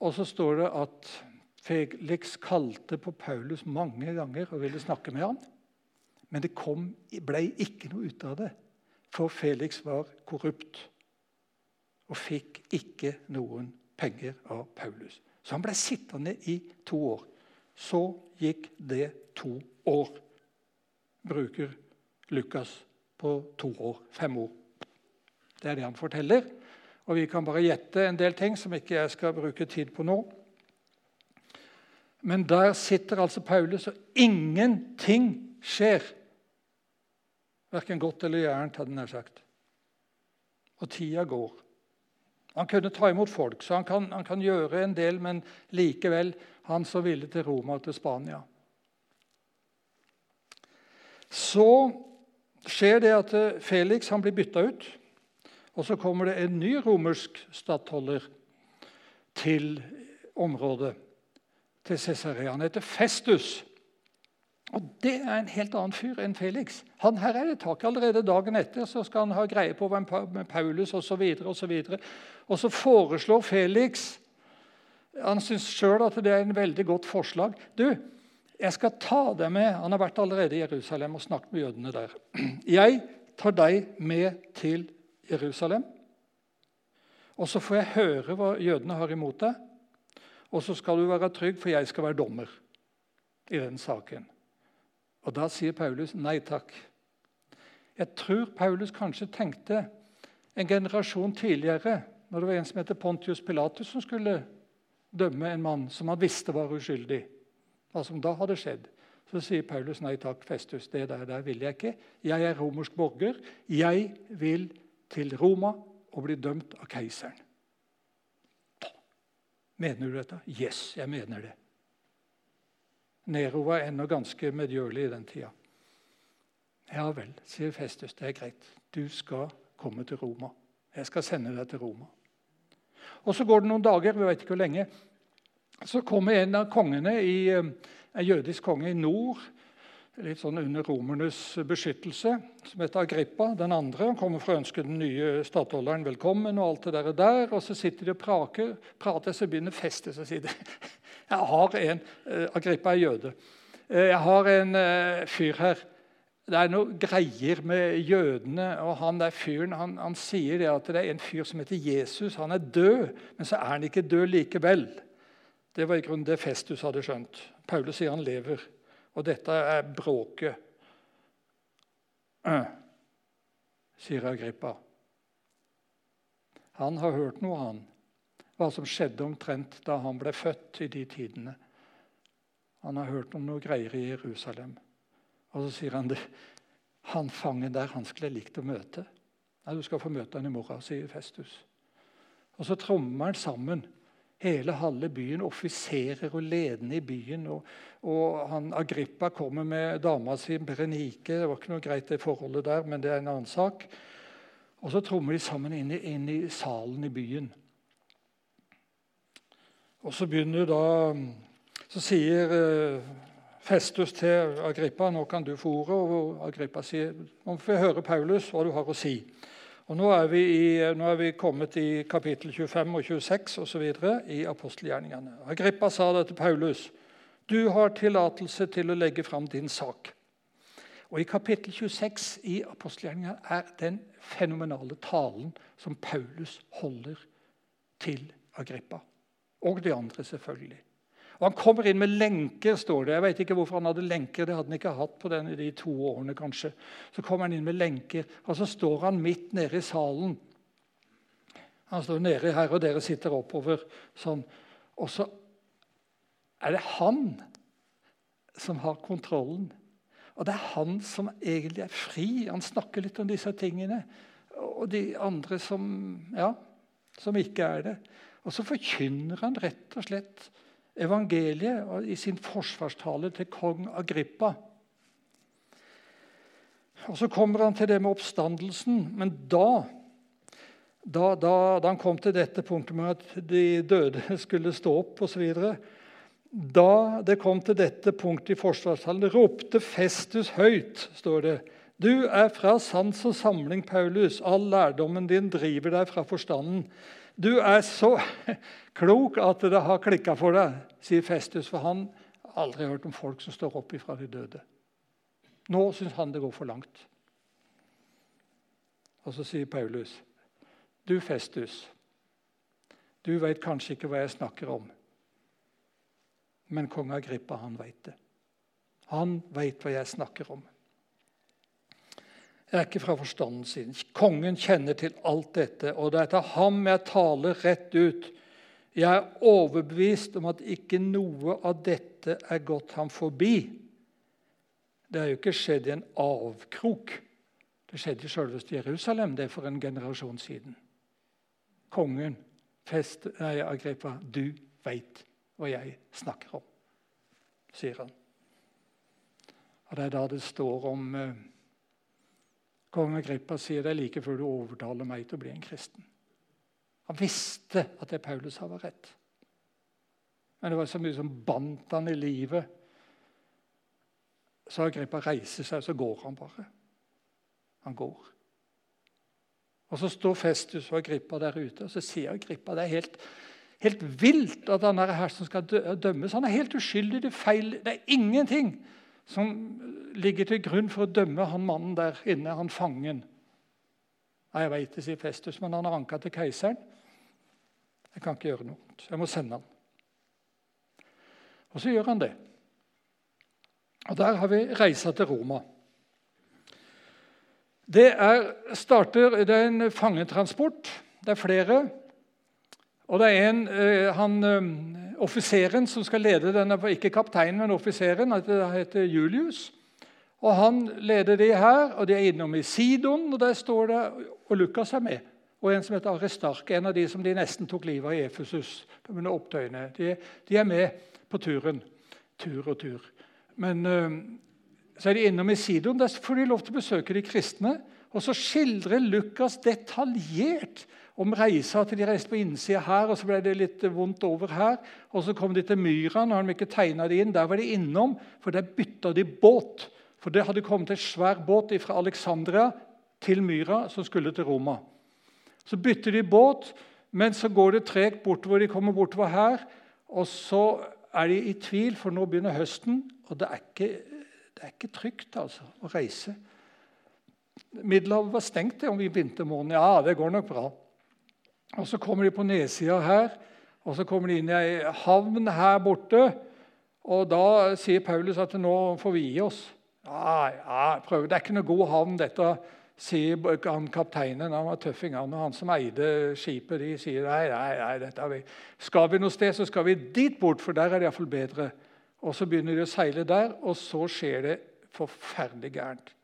Og så står det at Felix kalte på Paulus mange ganger og ville snakke med ham. Men det kom, ble ikke noe ut av det, for Felix var korrupt og fikk ikke noen penger av Paulus. Så han ble sittende i to år. Så gikk det to år. Bruker Lukas på to år. Fem år. Det er det han forteller. Og Vi kan bare gjette en del ting som ikke jeg skal bruke tid på nå. Men der sitter altså Paulus, og ingenting skjer. Verken godt eller gærent, hadde han sagt. Og tida går. Han kunne ta imot folk, så han kan, han kan gjøre en del, men likevel han så ville til Roma og til Spania. Så skjer det at Felix han blir bytta ut. Og så kommer det en ny romersk stattholder til området, til Cesarea. Han heter Festus. Og Det er en helt annen fyr enn Felix. Han her er det tak. Allerede dagen etter så skal han ha greie på hvem Paulus osv. Og, så og, og så foreslår Felix Han syns sjøl at det er en veldig godt forslag. Du, jeg skal ta deg med Han har vært allerede i Jerusalem og snakket med jødene der. Jeg tar deg med til Jerusalem. Og så får jeg høre hva jødene har imot deg. Og så skal du være trygg, for jeg skal være dommer i den saken. Og Da sier Paulus nei takk. Jeg tror Paulus kanskje tenkte en generasjon tidligere, når det var en som heter Pontius Pilatus, som skulle dømme en mann som han visste var uskyldig. Hva som da hadde skjedd. Så sier Paulus nei takk, Festus, det der, der vil jeg ikke. Jeg er romersk borger. Jeg vil til Roma og bli dømt av keiseren. Mener du dette? Yes, jeg mener det. Nero var ennå ganske medgjørlig i den tida. Ja vel, sier Festus. Det er greit. Du skal komme til Roma. Jeg skal sende deg til Roma. Og Så går det noen dager, vi vet ikke hvor lenge. Så kommer en av kongene i, eh, en jødisk konge i nord litt sånn under romernes beskyttelse, som heter Agrippa. Den andre han kommer for å ønske den nye stattholderen velkommen. og alt det der, der og Så sitter de og praker, prater, så begynner festet. Så sier de, jeg har en, eh, Agrippa er jøde. Eh, jeg har en uh, fyr her. Det er noe greier med jødene. og Han der fyren han, han sier det at det er en fyr som heter Jesus. Han er død, men så er han ikke død likevel. Det var i grunnen det Festus hadde skjønt. Paulus sier han lever. Og dette er bråket, øh, sier Agrippa. Han har hørt noe, han. Hva som skjedde omtrent da han ble født i de tidene. Han har hørt om noe greier i Jerusalem. Og så sier han det. Han fangen der han skulle jeg likt å møte. Nei, du skal få møte han i morgen, sier Festus. Og så trommer han sammen hele halve byen, offiserer og ledende i byen. Og, og han, Agrippa kommer med dama si Berenike. Det var ikke noe greit det forholdet der, men det er en annen sak. Og så trommer de sammen inn i, inn i salen i byen. Og så begynner da Så sier uh, Festus til Agrippa nå kan du få ordet. Og Agrippa sier nå får vi høre Paulus, hva du har å si. Og nå er, i, nå er, vi kommet i kapittel 25 og 26 og så videre, i apostelgjerningene. Agrippa sa det til Paulus. Du har tillatelse til å legge fram din sak. Og I kapittel 26 i apostelgjerningene er den fenomenale talen som Paulus holder til Agrippa. Og de andre, selvfølgelig. Og Han kommer inn med lenker, står det. Jeg vet ikke hvorfor han hadde lenker. Det hadde han ikke hatt på den, de to årene, kanskje. Så kommer han inn med lenker, og så står han midt nede i salen. Han står nede her, og dere sitter oppover sånn. Og så er det han som har kontrollen. Og det er han som egentlig er fri. Han snakker litt om disse tingene. Og de andre som, ja, som ikke er det. Og så forkynner han rett og slett evangeliet i sin forsvarstale til kong Agrippa. Og Så kommer han til det med oppstandelsen. Men da, da, da, da han kom til dette punktet med at de døde skulle stå opp osv. Da det kom til dette punktet i forsvarstalen, ropte Festus høyt, står det. Du er fra sans og samling, Paulus. All lærdommen din driver deg fra forstanden. Du er så klok at det har klikka for deg, sier Festus. For han har aldri hørt om folk som står opp ifra de døde. Nå syns han det går for langt. Og så sier Paulus, du Festus, du veit kanskje ikke hva jeg snakker om. Men kong Agrippa, han veit det. Han veit hva jeg snakker om. Er ikke fra forstanden sin. Kongen kjenner til alt dette, og det er til ham jeg taler rett ut. Jeg er overbevist om at ikke noe av dette er gått ham forbi. Det har jo ikke skjedd i en avkrok. Det skjedde i selveste Jerusalem det er for en generasjon siden. Kongen, fest, nei, Agrippa, du veit hva jeg snakker om, sier han. Og Det er da det står om eh, Kong Agrippa sier det like før du overtaler meg til å bli en kristen. Han visste at det Paulus sa, var rett. Men det var så mye som bandt han i livet. Så Agrippa reiser seg, og så går han bare. Han går. Og Så står Festus og Agrippa der ute, og så sier Agrippa det er helt, helt vilt at han er her som skal dømmes. Han er helt uskyldig. Det er feil. Det er ingenting som ligger til grunn for å dømme han mannen der inne, han fangen. Nei, Jeg veit det, sier Festus, men han har anka til keiseren. Jeg kan ikke gjøre noe. Jeg må sende han. Og så gjør han det. Og Der har vi reisa til Roma. Det er, starter, det er en fangetransport. Det er flere. Og det er en, eh, han, eh, Offiseren som skal lede denne, ikke kapteinen, men offiseren, heter Julius. Og Han leder de her, og de er innom i Sidon, og der står det Og Lukas er med. Og en som heter Aristark, en av de som de nesten tok livet av i Efesus. De, de, er med på turen. Tur og tur. Men uh, så er de innom i Sidon. Der får de lov til å besøke de kristne. Og så skildrer Lukas detaljert om reisa til de reiste på innsida her, og så ble det litt vondt over her. Og så kom de til Myra. når de ikke det inn. Der var de innom, for der bytta de båt. For det hadde kommet en svær båt fra Alexandria til Myra som skulle til Roma. Så bytter de båt, men så går det tregt bortover. De kommer bortover her, og så er de i tvil, for nå begynner høsten, og det er ikke, det er ikke trygt altså, å reise. Middelhavet var stengt om vi vintermåneden. Ja, det går nok bra. Og Så kommer de på nedsida her, og så kommer de inn i ei havn her borte. Og Da sier Paulus at nå får vi gi oss. Nei, prøv. Det er ikke noe god havn, dette, sier han kapteinen. Han var tøffing, han og han som eide skipet. De sier nei, nei, nei dette er vi. skal vi noe sted, så skal vi dit bort, for der er det iallfall bedre. Og Så begynner de å seile der, og så skjer det forferdelig gærent.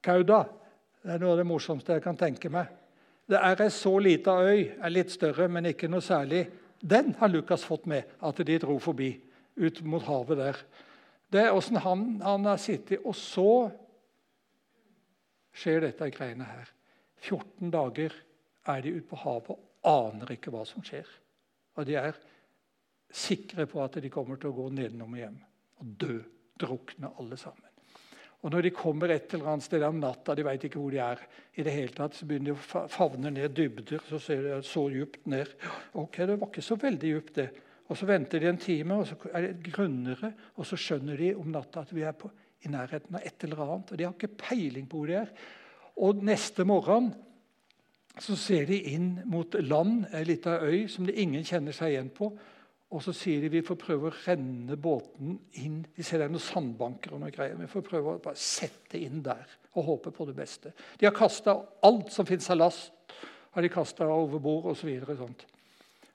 Kauda det er noe av det morsomste jeg kan tenke meg. Det er ei så lita øy, er litt større, men ikke noe særlig. Den har Lukas fått med, at de dro forbi, ut mot havet der. Det er åssen han, han, har sittet Og så skjer dette greiene her. 14 dager er de ute på havet og aner ikke hva som skjer. Og de er sikre på at de kommer til å gå nedenom og hjem og dø. Drukne alle sammen. Og Når de kommer et eller annet sted om natta, de vet ikke hvor de er, i det hele tatt, så begynner de å favne ned dybder. Så ser de så djupt ned. Ok, Det var ikke så veldig djupt, det. Og Så venter de en time, og så er det grunnere, og så skjønner de om natta at vi er på, i nærheten av et eller annet. og De har ikke peiling på hvor de er. Og neste morgen så ser de inn mot land, ei lita øy som de ingen kjenner seg igjen på. Og så sier de vi får prøve å renne båten inn. De ser det er noen sandbanker og noe greier. Vi får prøve å bare sette inn der og håpe på det beste. De har kasta alt som fins av last, har de over bord osv. Og,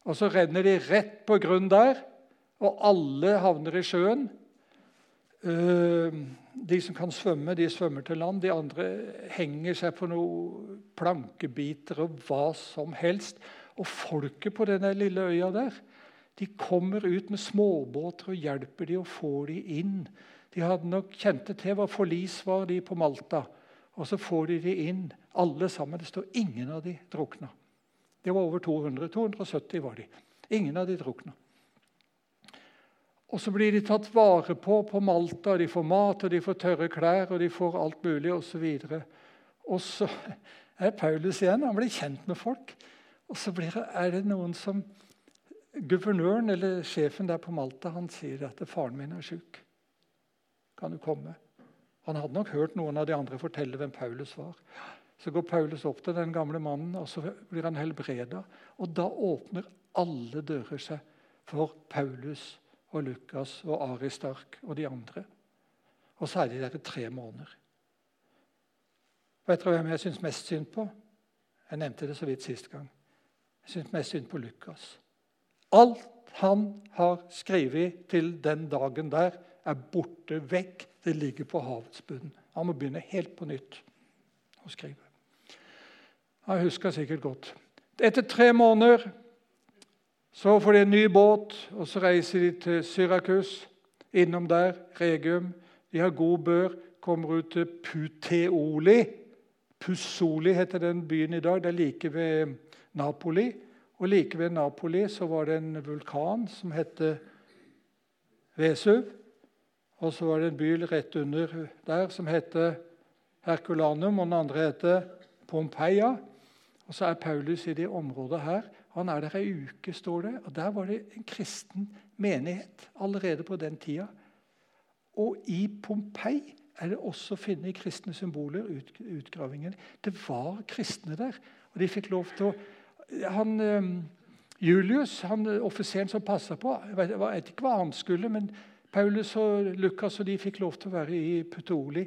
og så renner de rett på grunn der, og alle havner i sjøen. Eh, de som kan svømme, de svømmer til land. De andre henger seg på noen plankebiter og hva som helst. Og folket på denne lille øya der de kommer ut med småbåter og hjelper de og får de inn. De hadde nok kjente til hva forlis var de på Malta. Og så får de de inn, alle sammen. Det står ingen av de drukna. Det var over 200. 270 var de. Ingen av de drukna. Og så blir de tatt vare på på Malta. De får mat, og de får tørre klær og de får alt mulig osv. Og så er Paulus igjen. Han blir kjent med folk. Og så blir, er det noen som Guvernøren eller sjefen der på Malta han sier at faren min er sjuk. Kan du komme? Han hadde nok hørt noen av de andre fortelle hvem Paulus var. Så går Paulus opp til den gamle mannen, og så blir han helbreda. Og da åpner alle dører seg for Paulus og Lukas og Aristark og de andre. Og så er de der i tre måneder. Vet dere hvem jeg syns mest synd på? Jeg nevnte det så vidt sist gang. Jeg syns mest synd på Lukas. Alt han har skrevet til den dagen der, er borte vekk. Det ligger på havets bunn. Han må begynne helt på nytt å skrive. Han husker sikkert godt. Etter tre måneder så får de en ny båt, og så reiser de til Syrakus. Innom der, Regium. De har god bør. Kommer ut til Puteoli. Pussoli heter den byen i dag. Det er like ved Napoli. Og Like ved Napoli så var det en vulkan som het Vesuv. Og så var det en by rett under der som het Herculanum, og den andre het Pompeia. Og så er Paulus i det området her. Han er der ei uke, står det. Og Der var det en kristen menighet allerede på den tida. Og i Pompeii er det også å finne kristne symboler. Ut, utgravingen. Det var kristne der. Og de fikk lov til å han, ehm, Julius, han eh, offiseren som passa på Jeg vet, jeg vet, ikke hva han skulle, men Paulus og Lukas og de fikk lov til å være i Putoli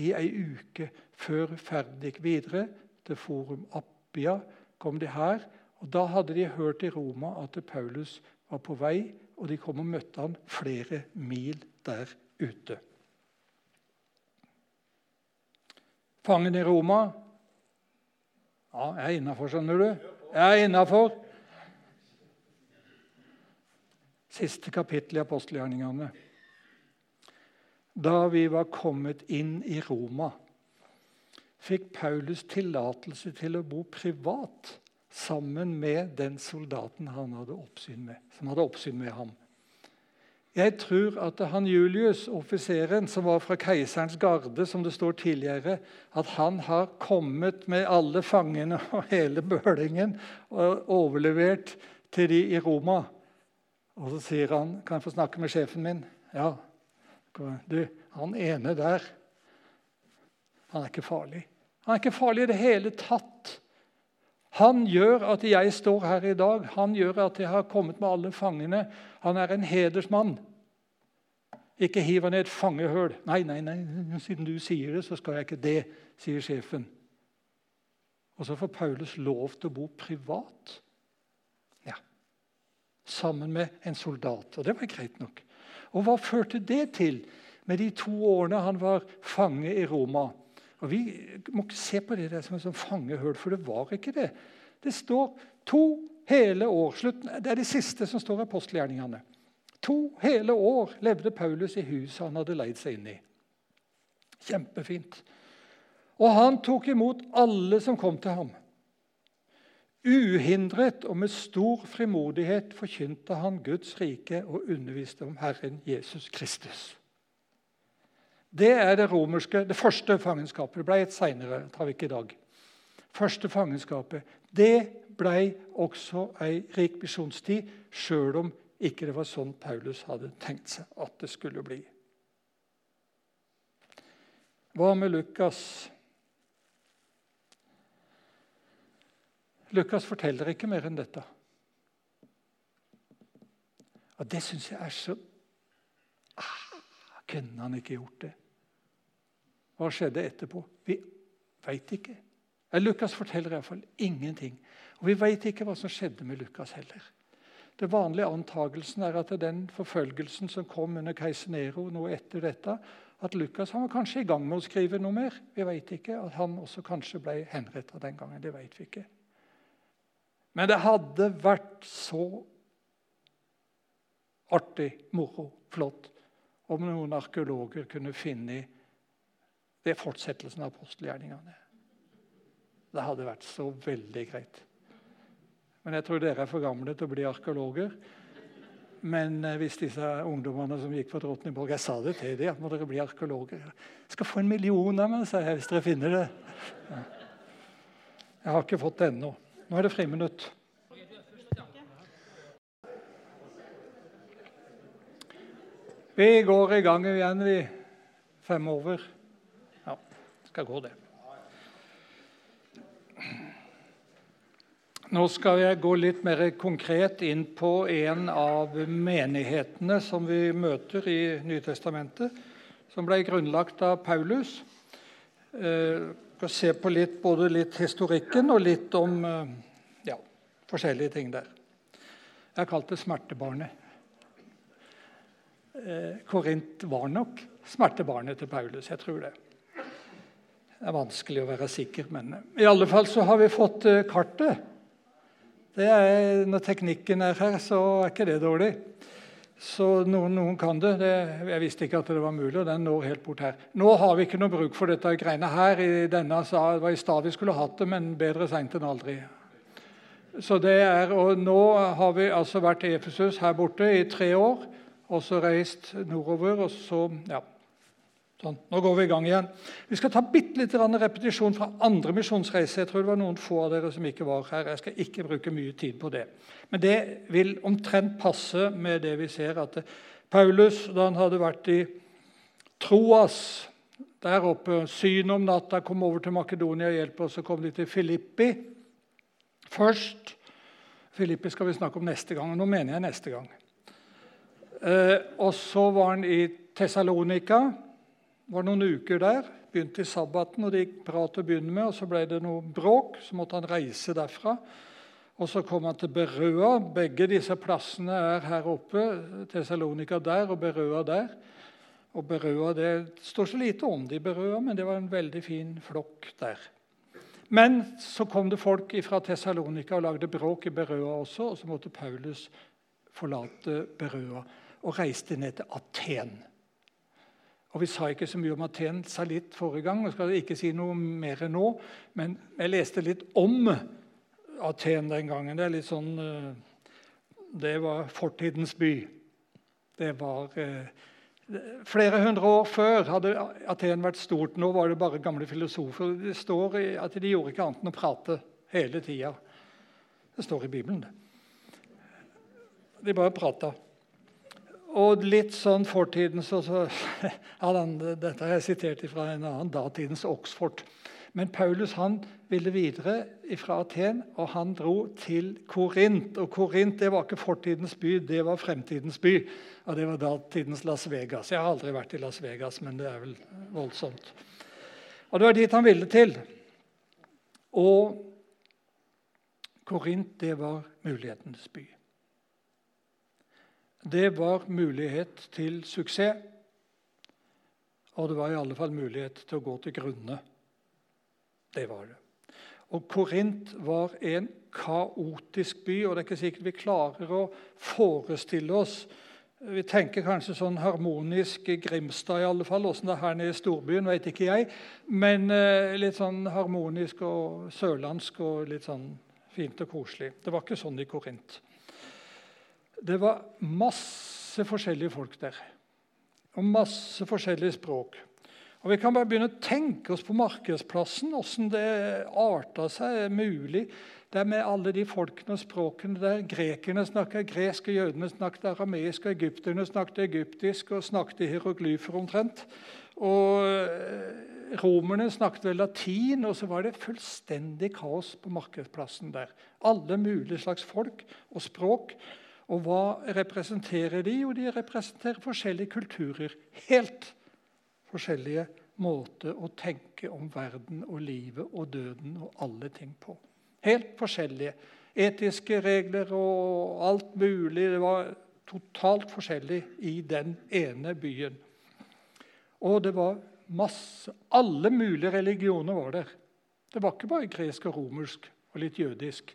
i ei uke før ferden gikk videre. Til Forum Appia kom de her. og Da hadde de hørt i Roma at Paulus var på vei, og de kom og møtte han flere mil der ute. Fangen i Roma Ja, jeg er innafor, skjønner du. Jeg er innafor. Siste kapittel i apostelgjerningene. da vi var kommet inn i Roma, fikk Paulus tillatelse til å bo privat sammen med den soldaten han hadde oppsyn med, som hadde oppsyn med ham. Jeg tror at han Julius, offiseren som var fra keiserens garde, som det står tidligere, at han har kommet med alle fangene og hele bølingen og overlevert til de i Roma. Og så sier han, 'Kan jeg få snakke med sjefen min?' Ja. Du, han ene der, han er ikke farlig. Han er ikke farlig i det hele tatt. Han gjør at jeg står her i dag. Han gjør at jeg har kommet med alle fangene. Han er en hedersmann. Ikke hiv han i et fangehull. Nei, nei, nei, siden du sier det, så skal jeg ikke det, sier sjefen. Og så får Paulus lov til å bo privat. Ja. Sammen med en soldat. Og det var greit nok. Og hva førte det til med de to årene han var fange i Roma? Og Vi må ikke se på det der som sånn fangehull, for det var ikke det. Det står to hele år. Slutten, det er det siste som står i apostelgjerningene. To hele år levde Paulus i huset han hadde leid seg inn i. Kjempefint. Og han tok imot alle som kom til ham. Uhindret og med stor frimodighet forkynte han Guds rike og underviste om Herren Jesus Kristus. Det er det romerske, det første fangenskapet. Det ble et seinere. tar vi ikke i dag. Første fangenskapet. Det ble også ei rik misjonstid, sjøl om ikke det var sånn Paulus hadde tenkt seg at det skulle bli. Hva med Lukas? Lukas forteller ikke mer enn dette. Og det syns jeg er så ah, Kunne han ikke gjort det? Hva skjedde etterpå? Vi veit ikke. Lukas forteller iallfall ingenting. Og Vi veit ikke hva som skjedde med Lukas heller. Det vanlige antagelsen er at den forfølgelsen som kom under keiser Nero noe etter dette, at Lukas var kanskje i gang med å skrive noe mer. Vi vet ikke. At han også kanskje ble henretta den gangen. Det vet vi ikke. Men det hadde vært så artig, moro, flott om noen arkeologer kunne finne ved fortsettelsen av apostelgjerningene. Det hadde vært så veldig greit. Men jeg tror dere er for gamle til å bli arkeologer. Men eh, hvis disse ungdommene som gikk på Drottningborg Jeg sa det til dem, må dere bli arkeologer. Jeg skal få en million av meg, sa jeg, hvis dere finner det. Jeg har ikke fått det ennå. Nå er det friminutt. Vi går i gang igjen, vi. Fem over skal gå, det. Nå skal jeg gå litt mer konkret inn på en av menighetene som vi møter i Nytestamentet, som ble grunnlagt av Paulus. Jeg eh, skal se på litt, både litt historikken og litt om eh, ja, forskjellige ting der. Jeg har kalt det smertebarnet. Eh, Korint var nok smertebarnet til Paulus. Jeg tror det. Det er vanskelig å være sikker, men i alle fall så har vi fått eh, kartet. Er, når teknikken er her, så er ikke det dårlig. Så noen, noen kan det. det. Jeg visste ikke at det var mulig, og den når helt bort her. Nå har vi ikke noe bruk for dette greiene her. i denne, Det var i stad vi skulle hatt det, men bedre seint enn aldri. Så det er, og Nå har vi altså vært i Efesus her borte i tre år, og så reist nordover. og så, ja, Sånn, nå går vi i gang igjen. Vi skal ta bitte litt repetisjon fra andre misjonsreiser. Jeg tror det var noen få av dere som ikke var her. Jeg skal ikke bruke mye tid på det. Men det vil omtrent passe med det vi ser at Paulus, da han hadde vært i Troas der oppe, synet om natta, kom over til Makedonia og hjelp, og så kom de til Filippi først. Filippi skal vi snakke om neste gang. og Nå mener jeg neste gang. Eh, og så var han i Tessalonika var noen uker der. Begynte i sabbaten, og det gikk bra til å begynne med. og Så ble det noe bråk, så måtte han reise derfra. Og Så kom han til Berøa. Begge disse plassene er her oppe. Tessalonika der og Berøa der. Og Berøa, Det står så lite om de Berøa, men det var en veldig fin flokk der. Men så kom det folk fra Tessalonika og lagde bråk i Berøa også. Og så måtte Paulus forlate Berøa og reiste ned til Aten. Og Vi sa ikke så mye om Aten, sa litt forrige gang, og skal ikke si noe mer nå. Men jeg leste litt om Aten den gangen. Det er litt sånn eh, Det var fortidens by. Det var eh, Flere hundre år før hadde Aten vært stort. Nå var det bare gamle filosofer. Det står at De gjorde ikke annet enn å prate hele tida. Det står i Bibelen. det. De bare prata. Og litt sånn fortidens så, ja, Dette har jeg sitert fra en annen, datidens Oxford. Men Paulus han ville videre fra Aten, og han dro til Korint. Og Korint det var ikke fortidens by, det var fremtidens by. Og det var datidens Las Vegas. Jeg har aldri vært i Las Vegas, men det er vel voldsomt. Og det var dit han ville til. Og Korint, det var mulighetenes by. Det var mulighet til suksess. Og det var i alle fall mulighet til å gå til grunne. Det var det. Og Korint var en kaotisk by, og det er ikke sikkert vi klarer å forestille oss Vi tenker kanskje sånn harmonisk Grimstad, i alle fall. Åssen det er her nede i storbyen, vet ikke jeg. Men eh, litt sånn harmonisk og sørlandsk og litt sånn fint og koselig. Det var ikke sånn i Korint. Det var masse forskjellige folk der. Og masse forskjellige språk. Og Vi kan bare begynne å tenke oss på markedsplassen, åssen det arta seg mulig. Det er med alle de folkene og språkene der. Grekerne snakket gresk, og jødene snakket arameisk, og egypterne snakket egyptisk og snakket hieroglyfer omtrent. Og eh, romerne snakket vel latin, og så var det fullstendig kaos på markedsplassen der. Alle mulige slags folk og språk. Og hva representerer de? Jo, de representerer forskjellige kulturer. Helt forskjellige måter å tenke om verden og livet og døden og alle ting på. Helt forskjellige. Etiske regler og alt mulig. Det var totalt forskjellig i den ene byen. Og det var masse Alle mulige religioner var der. Det var ikke bare gresk og romersk og litt jødisk.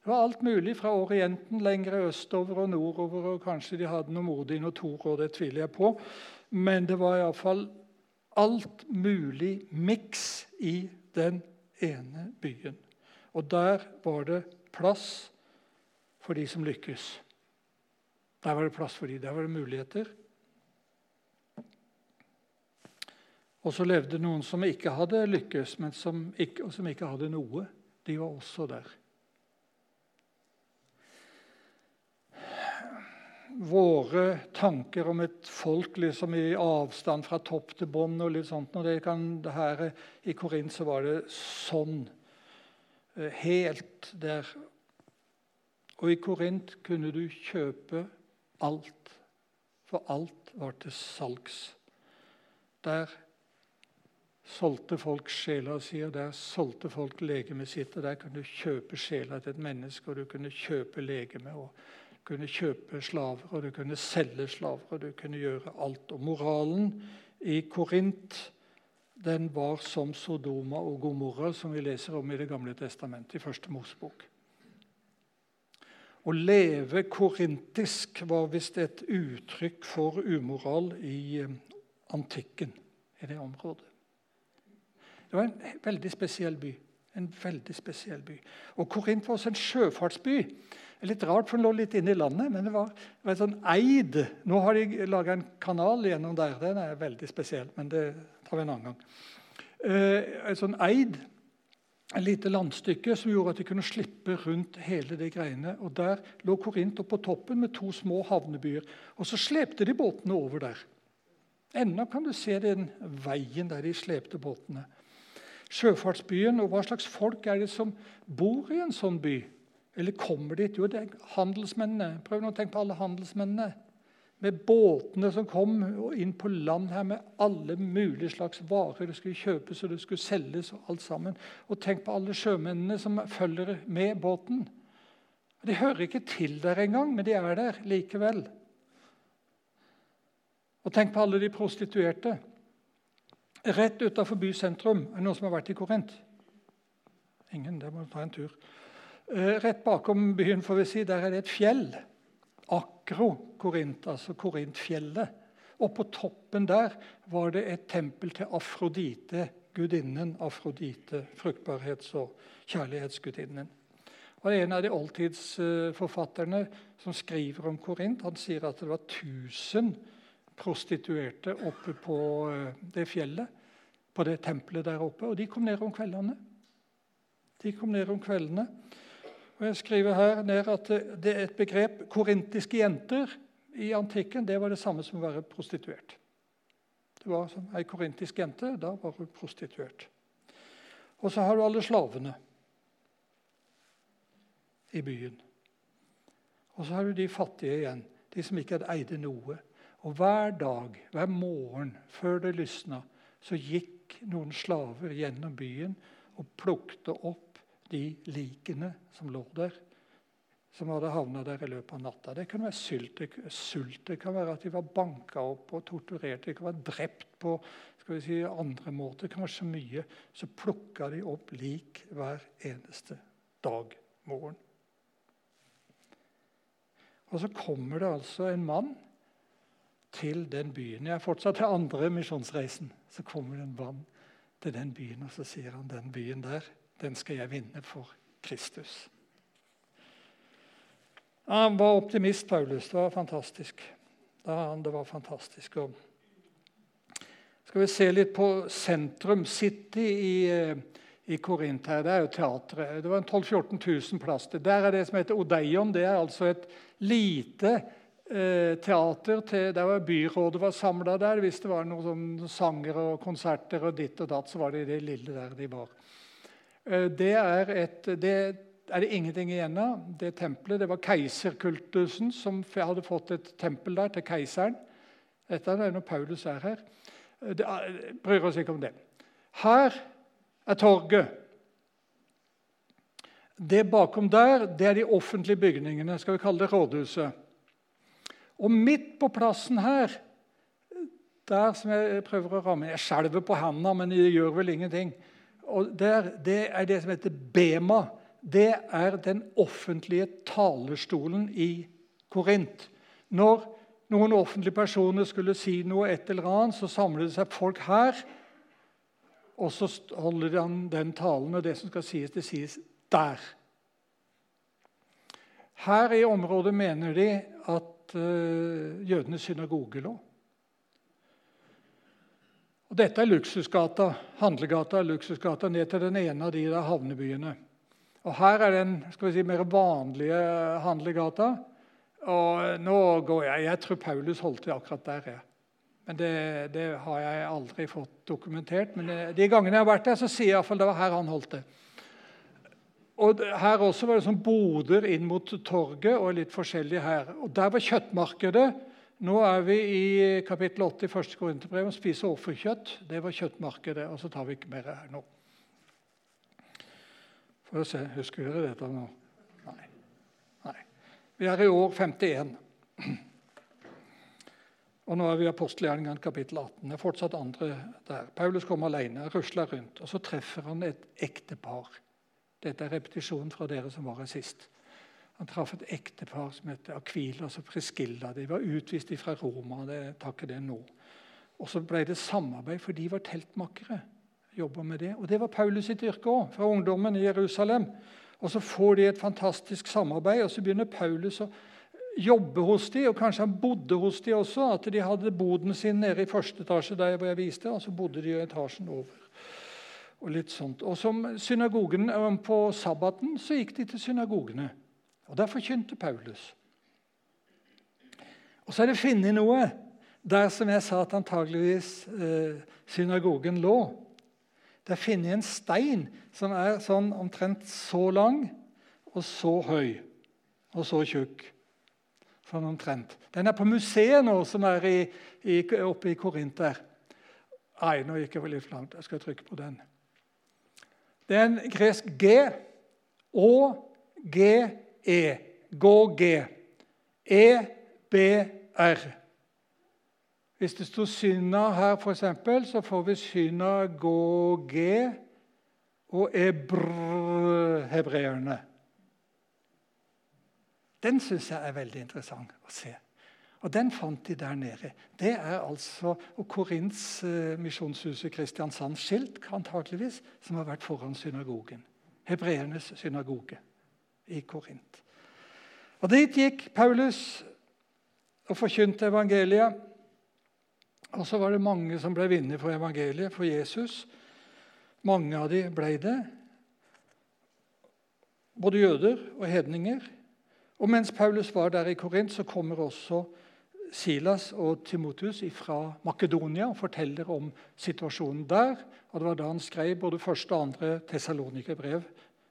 Det var alt mulig fra Orienten lengre østover og nordover. og Kanskje de hadde noe Modin og Tor, og det tviler jeg på. Men det var iallfall alt mulig miks i den ene byen. Og der var det plass for de som lykkes. Der var det plass for de, der var det muligheter. Og så levde noen som ikke hadde lykkes, men som ikke, som ikke hadde noe. De var også der. Våre tanker om et folk liksom i avstand fra topp til bånd og litt sånt. Og det kan, det her, I Korint så var det sånn. Eh, helt der. Og i Korint kunne du kjøpe alt, for alt var til salgs. Der solgte folk sjela si, og der solgte folk legemet sitt. og Der kunne du kjøpe sjela til et menneske, og du kunne kjøpe legemet. og kunne kjøpe slaver, og du kunne selge slaver, og du kunne gjøre alt. Og moralen i Korint den var som Sodoma og Gomorra, som vi leser om i Det gamle testamentet, i første Mosebok. Å leve korintisk var visst et uttrykk for umoral i eh, antikken i det området. Det var en veldig spesiell by. En veldig spesiell by. Og Korint var også en sjøfartsby. Det er litt rart, for den lå litt inne i landet, men det var, det var sånn eid. Nå har de laga en kanal gjennom der. Den er veldig spesiell, men det tar vi en annen gang. Eh, et sånn eid, et lite landstykke som gjorde at de kunne slippe rundt hele de greiene. Og Der lå Korint på toppen med to små havnebyer. Og så slepte de båtene over der. Ennå kan du se den veien der de slepte båtene. Sjøfartsbyen, og hva slags folk er det som bor i en sånn by? Eller kommer dit? Jo, det er handelsmennene. Prøv nå å tenke på alle handelsmennene. Med båtene som kom inn på land her med alle mulige slags varer. Det skulle kjøpes og det skulle selges og alt sammen. Og tenk på alle sjømennene som følger med båten. De hører ikke til der engang, men de er der likevel. Og tenk på alle de prostituerte. Rett utafor bysentrum. Er det noen som har vært i Korint? Ingen. Der må du ta en tur. Eh, rett bakom byen får vi si, der er det et fjell. Akro-Korint, altså Korintfjellet. Og på toppen der var det et tempel til Afrodite, gudinnen Afrodite, fruktbarhets- og kjærlighetsgudinnen. Og En av de oldtidsforfatterne som skriver om Korint, han sier at det var 1000 prostituerte oppe på eh, det fjellet, på det tempelet der oppe. Og de kom ned om kveldene. De kom ned om kveldene. Og Jeg skriver her ned at det er et begrep korintiske jenter i antikken det var det samme som å være prostituert. Det var som Ei korintisk jente, da var hun prostituert. Og så har du alle slavene i byen. Og så har du de fattige igjen, de som ikke eide noe. Og hver dag, hver morgen før det lysna, så gikk noen slaver gjennom byen og plukte opp de likene som lå der som hadde havna der i løpet av natta. Det kan være sult, sult, det kan være at de var banka opp og torturert, de kan være drept på si, andre måter. Det kan være så mye. Så plukka de opp lik hver eneste dag morgen. Og så kommer det altså en mann til den byen. Jeg er fortsatt til andre misjonsreisen. Så kommer det en mann til den byen, og så sier han den byen der, den skal jeg vinne for Kristus. Han var optimist, Paulus. Det var fantastisk. Det var fantastisk. Og skal vi se litt på sentrum, City i, eh, i Korint. her, Det er jo teatret. Det var 12 000-14 000 plass. til. Der er det som heter Odeion. Det er altså et lite eh, teater. Til, der var Byrådet var samla der. Hvis det var noen sanger og konserter og ditt og datt, så var det det lille der de var. Eh, det er et... Det, er det ingenting igjen av. Det tempelet, det var keiserkultusen som hadde fått et tempel der til keiseren. Dette er når Paulus er her. Det bryr oss ikke om det. Her er torget. Det bakom der det er de offentlige bygningene. skal vi kalle det rådhuset. Og midt på plassen her, der som jeg prøver å ramme Jeg skjelver på hendene, men det gjør vel ingenting. Og der, Det er det som heter Bema det er den offentlige talerstolen i Korint. Når noen offentlige personer skulle si noe, et eller annet, så samler det seg folk her. Og så holder han den talen, og det som skal sies, det sies der. Her i området mener de at uh, jødenes synagoge lå. Og Dette er luksusgata, handlegata luksusgata ned til den ene av de der havnebyene. Og Her er den skal vi si, mer vanlige handlegata. Og nå går jeg Jeg tror Paulus holdt det akkurat der. jeg. Men det, det, har jeg aldri fått dokumentert. Men de gangene jeg har vært der, så sier jeg iallfall det var her han holdt det. Og Her også var det sånn boder inn mot torget og litt forskjellig her. Og Der var kjøttmarkedet. Nå er vi i kapittel 8 i første Korinterbrev og spiser offerkjøtt. Det var kjøttmarkedet. og så tar vi ikke mer her nå. Får vi se, Husker dere dette nå? Nei. Nei. Vi er i år 51. Og nå er vi i apostelgjerningene kapittel 18. Det er fortsatt andre der. Paulus kommer alene, rusler rundt, og så treffer han et ektepar. Dette er repetisjonen fra dere som var her sist. Han traff et ektepar som het Akvilas og Preskilda. De var utvist fra Roma. det takker det nå. Og så ble det samarbeid, for de var teltmakere jobber med det. Og Det var Paulus sitt yrke òg, fra ungdommen i Jerusalem. Og Så får de et fantastisk samarbeid, og så begynner Paulus å jobbe hos dem, og kanskje han bodde hos dem også. At de hadde boden sin nede i første etasje der hvor jeg viste, og så bodde de i etasjen over. Og litt sånt. Og som synagogen På sabbaten så gikk de til synagogene. Og Der forkynte Paulus. Og så er det funnet noe der som jeg sa at antageligvis eh, synagogen lå. Det er funnet en stein som er sånn omtrent så lang og så høy og så tjukk. Sånn omtrent. Den er på museet nå, som er i, i, oppe i Korint der. Nei, nå gikk jeg vel litt langt. Jeg skal trykke på den. Det er en gresk G. Å, G. Å-G-E. Gå-G. E-B-R. Hvis det sto syna her, eksempel, så får vi Syna-gå-G og ebr-hebreerne. Den syns jeg er veldig interessant å se. Og den fant de der nede. Det er altså og Korints eh, misjonshus i Kristiansand skilt, antakeligvis, som har vært foran synagogen. Hebreernes synagoge i Korint. Og Dit gikk Paulus og forkynte evangeliet. Og så var det mange som ble vinner for evangeliet, for Jesus. Mange av de ble det. Både jøder og hedninger. Og mens Paulus var der i Korint, så kommer også Silas og Timotus fra Makedonia og forteller om situasjonen der. Og Det var da han skrev både første og andre Tessalonikerbrev.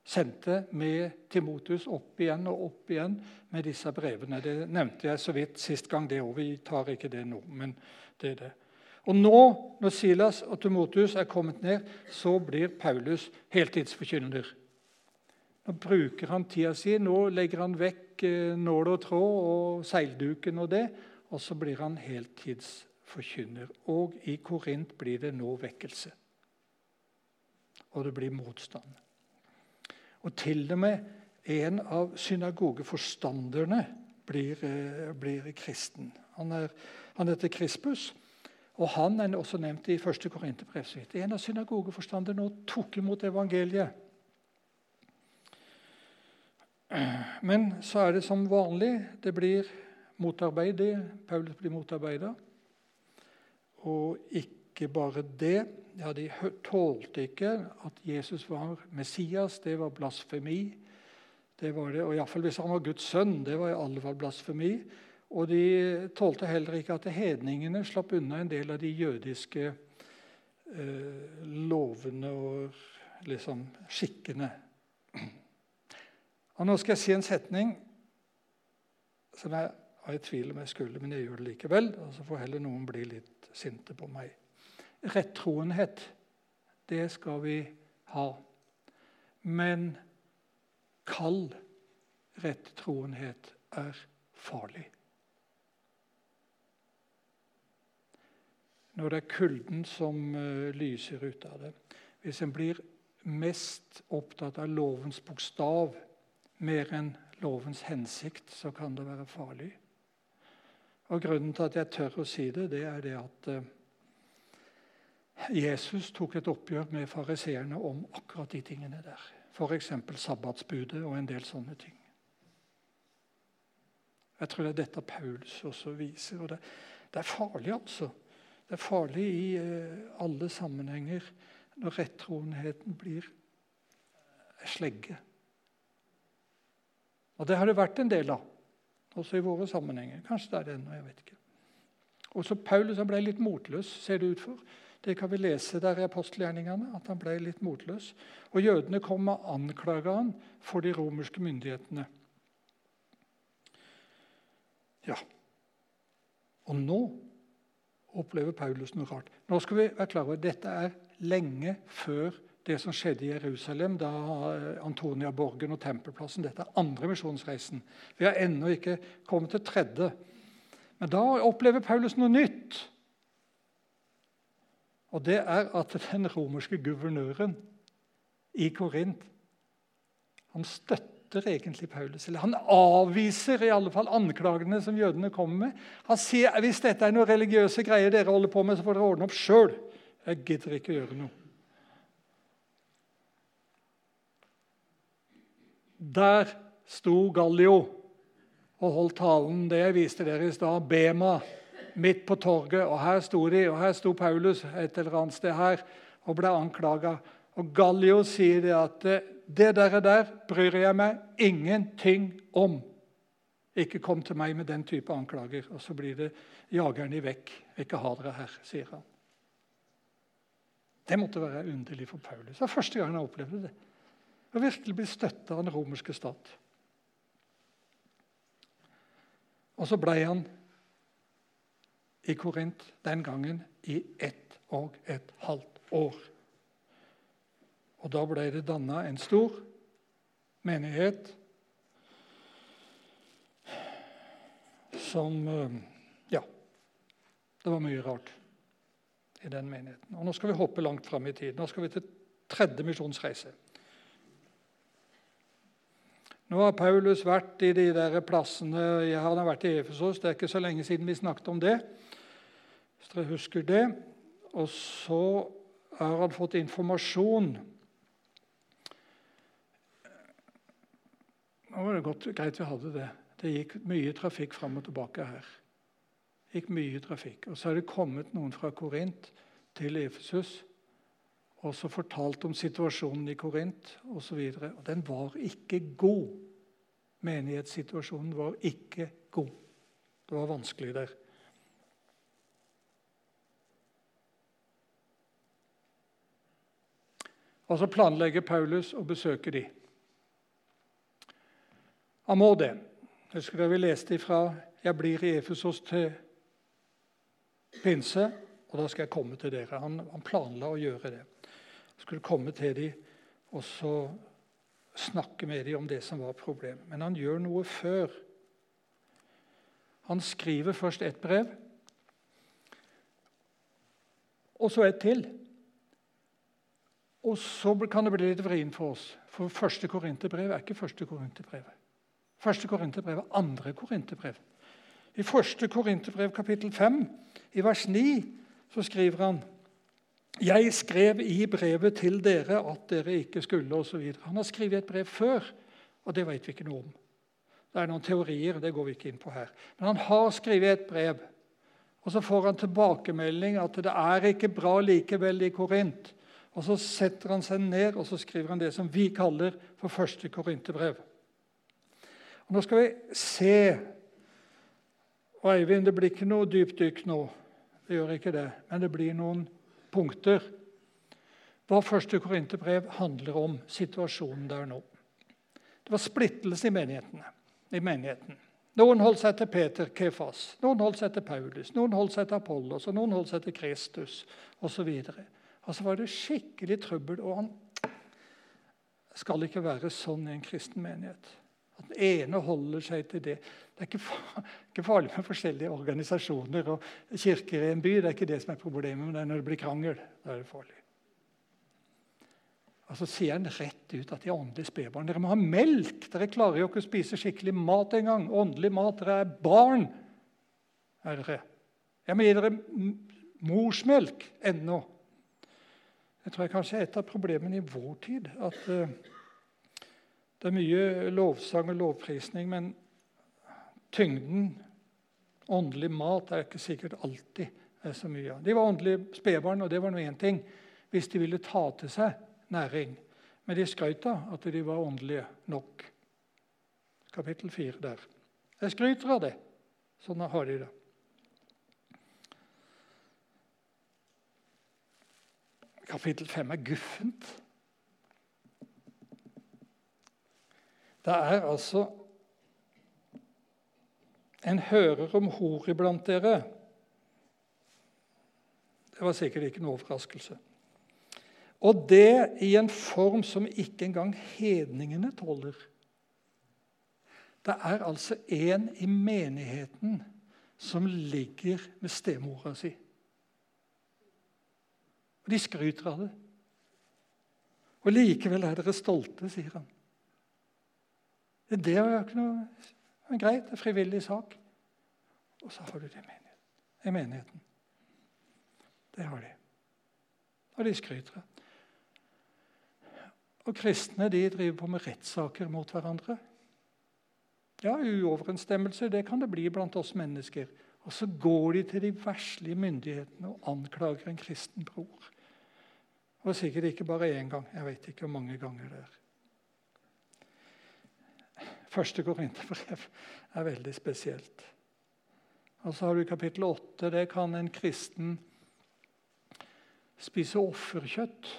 Sendte med Timotus opp igjen og opp igjen med disse brevene. Det nevnte jeg så vidt sist gang. det også. Vi tar ikke det nå, men det er det. Og nå, når Silas og Timotus er kommet ned, så blir Paulus heltidsforkynner. Nå bruker han tida si. Nå legger han vekk eh, nål og tråd og seilduken og det, og så blir han heltidsforkynner. Og i Korint blir det nå vekkelse. Og det blir motstand. Og til og med en av synagogeforstanderne blir, eh, blir kristen. Han, er, han, heter Krispus, og han er også nevnt i 1. Korinterbrev. En av synagogeforstanderne tok imot evangeliet. Men så er det som vanlig. Det blir motarbeidet. Paulus blir motarbeida. Og ikke bare det. Ja, De tålte ikke at Jesus var Messias. Det var blasfemi. Det var det, og Iallfall hvis han var Guds sønn. Det var i alle fall blasfemi. Og de tålte heller ikke at hedningene slapp unna en del av de jødiske eh, lovene og liksom skikkene. Og Nå skal jeg si en setning som jeg var i tvil om jeg skulle, men jeg gjør det likevel. og Så får heller noen bli litt sinte på meg. Rettroenhet, det skal vi ha. Men kald rettroenhet er farlig. Når det er kulden som uh, lyser ut av det. Hvis en blir mest opptatt av lovens bokstav mer enn lovens hensikt, så kan det være farlig. Og Grunnen til at jeg tør å si det, det er det at eh, Jesus tok et oppgjør med fariseerne om akkurat de tingene der. F.eks. sabbatsbudet og en del sånne ting. Jeg tror det er dette Paulus også viser. og Det, det er farlig, altså. Det er farlig i uh, alle sammenhenger når rettroenheten blir slegge. Og det har det vært en del av også i våre sammenhenger. Kanskje det er det ennå. jeg vet ikke. Også Paulus han ble litt motløs, ser det ut for. Det kan vi lese der i apostelgjerningene, at han ble litt motløs. Og Jødene kom og anklaga han for de romerske myndighetene. Ja. Og nå opplever Paulus noe rart. Nå skal vi være klar over at Dette er lenge før det som skjedde i Jerusalem, da eh, Antonia Borgen og Tempelplassen. Dette er andre misjonsreisen. Vi har ennå ikke kommet til tredje. Men da opplever Paulus noe nytt. Og det er at den romerske guvernøren i Korint han støtter egentlig Paulus. Eller han avviser i alle fall anklagene som jødene kommer med. Han sier hvis dette er noen religiøse greier dere holder på med, så får dere ordne opp sjøl. Jeg gidder ikke å gjøre noe. Der sto Gallio og holdt talen. Det jeg viste dere i stad, Bema, midt på torget. Og her sto de, og her sto Paulus et eller annet sted her og ble anklaga. Og Gallio sier det at det dere der bryr jeg meg ingenting om. Ikke kom til meg med den type anklager. Og så blir det jager de vekk. Ikke ha dere her, sier han. Det måtte være underlig for Paulus. Det var første gang han opplevde det og virkelig bli støtta av den romerske stat. Og så ble han i Korint den gangen i ett og et halvt år. Og da ble det danna en stor menighet som eh, Ja, det var mye rart i den menigheten. Og Nå skal vi hoppe langt fram i tid. Nå skal vi til tredje misjonsreise. Nå har Paulus vært i de der plassene Han har vært i Efesos. Det er ikke så lenge siden vi snakket om det. Hvis dere husker det. Og så har han fått informasjon. Nå var det godt, greit vi hadde det. Det gikk mye trafikk fram og tilbake her. Det gikk mye trafikk. Og så har det kommet noen fra Korint til Efesus og så fortalt om situasjonen i Korint osv. Den var ikke god. Menighetssituasjonen var ikke god. Det var vanskelig der. Og så planlegger Paulus å besøke dem. Han må det. Husker dere vi leste ifra 'Jeg blir i Efesos til pinse', og da skal jeg komme til dere. Han, han planla å gjøre det skulle komme til dem og så snakke med dem om det som var problemet. Men han gjør noe før. Han skriver først ett brev, og så et til. Og så kan det bli litt vrient for oss, for første korinterbrev er ikke første korinterbrev. Første korinterbrev er andre korinterbrev. I første korinterbrev, kapittel 5, i vers 9, så skriver han jeg skrev i brevet til dere at dere ikke skulle osv. Han har skrevet et brev før, og det vet vi ikke noe om. Det er noen teorier, det går vi ikke inn på her. Men han har skrevet et brev. Og så får han tilbakemelding at det er ikke bra likevel i Korint. Og Så setter han seg ned og så skriver han det som vi kaller for første korinterbrev. Og Nå skal vi se og Eivind, det blir ikke noe dypt nå. Det gjør ikke det. Men det blir noen punkter hva første Korinterbrev handler om, situasjonen der nå. Det var splittelse i, i menigheten. Noen holdt seg til Peter Kefas, noen holdt seg til Paulus, noen holdt seg til Apollos, og noen holdt seg til Kristus osv. Altså var det skikkelig trøbbel. og han skal ikke være sånn i en kristen menighet. At den ene holder seg til det. Det er ikke farlig med forskjellige organisasjoner og kirker i en by. Det er ikke det som er problemet, men det er når det blir krangel. Da er det farlig. Og Så sier han rett ut at de er åndelige spedbarn. Dere må ha melk! Dere klarer jo ikke å spise skikkelig mat engang. Åndelig mat. Dere er barn. Er dere. Jeg må gi dere morsmelk ennå. Jeg tror jeg kanskje er et av problemene i vår tid. at uh, det er mye lovsang og lovprisning, men tyngden, åndelig mat, er ikke sikkert alltid er så mye av. De var åndelige spedbarn, og det var nå én ting hvis de ville ta til seg næring. Men de skrøt av at de var åndelige nok. Kapittel 4 der. Jeg skryter av det. Sånn har de det. Kapittel 5 er guffent. Det er altså En hører om hor iblant dere. Det var sikkert ikke noe overraskelse. Og det i en form som ikke engang hedningene tåler. Det er altså en i menigheten som ligger med stemora si. Og de skryter av det. Og likevel er dere stolte, sier han. Det er jo ikke noe greit, det er frivillig sak. Og så har du det i menigheten. Det har de. Og de skryter. Og kristne de driver på med rettssaker mot hverandre. Ja, uoverensstemmelse det kan det bli blant oss mennesker. Og så går de til de verslige myndighetene og anklager en kristen bror. Og sikkert ikke bare én gang. Jeg vet ikke hvor mange ganger det er. Første korinterbrev er veldig spesielt. Og så har du kapittel 8. Det kan en kristen spise offerkjøtt.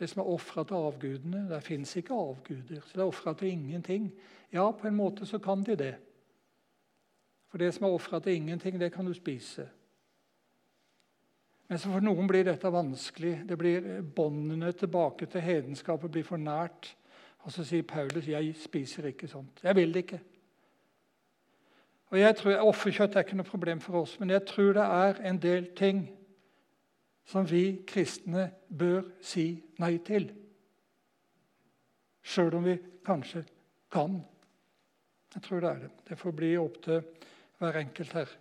Det som er ofra til avgudene. Der fins ikke avguder, så det er ofra til ingenting. Ja, på en måte så kan de det. For det som er ofra til ingenting, det kan du spise. Men for noen blir dette vanskelig. Det blir Båndene tilbake til hedenskapet blir for nært. Og så sier Paulus jeg spiser ikke sånt. Jeg vil det ikke. Og jeg tror, Offerkjøtt er ikke noe problem for oss, men jeg tror det er en del ting som vi kristne bør si nei til. Sjøl om vi kanskje kan. Jeg tror det er det. Det får bli opp til hver enkelt her.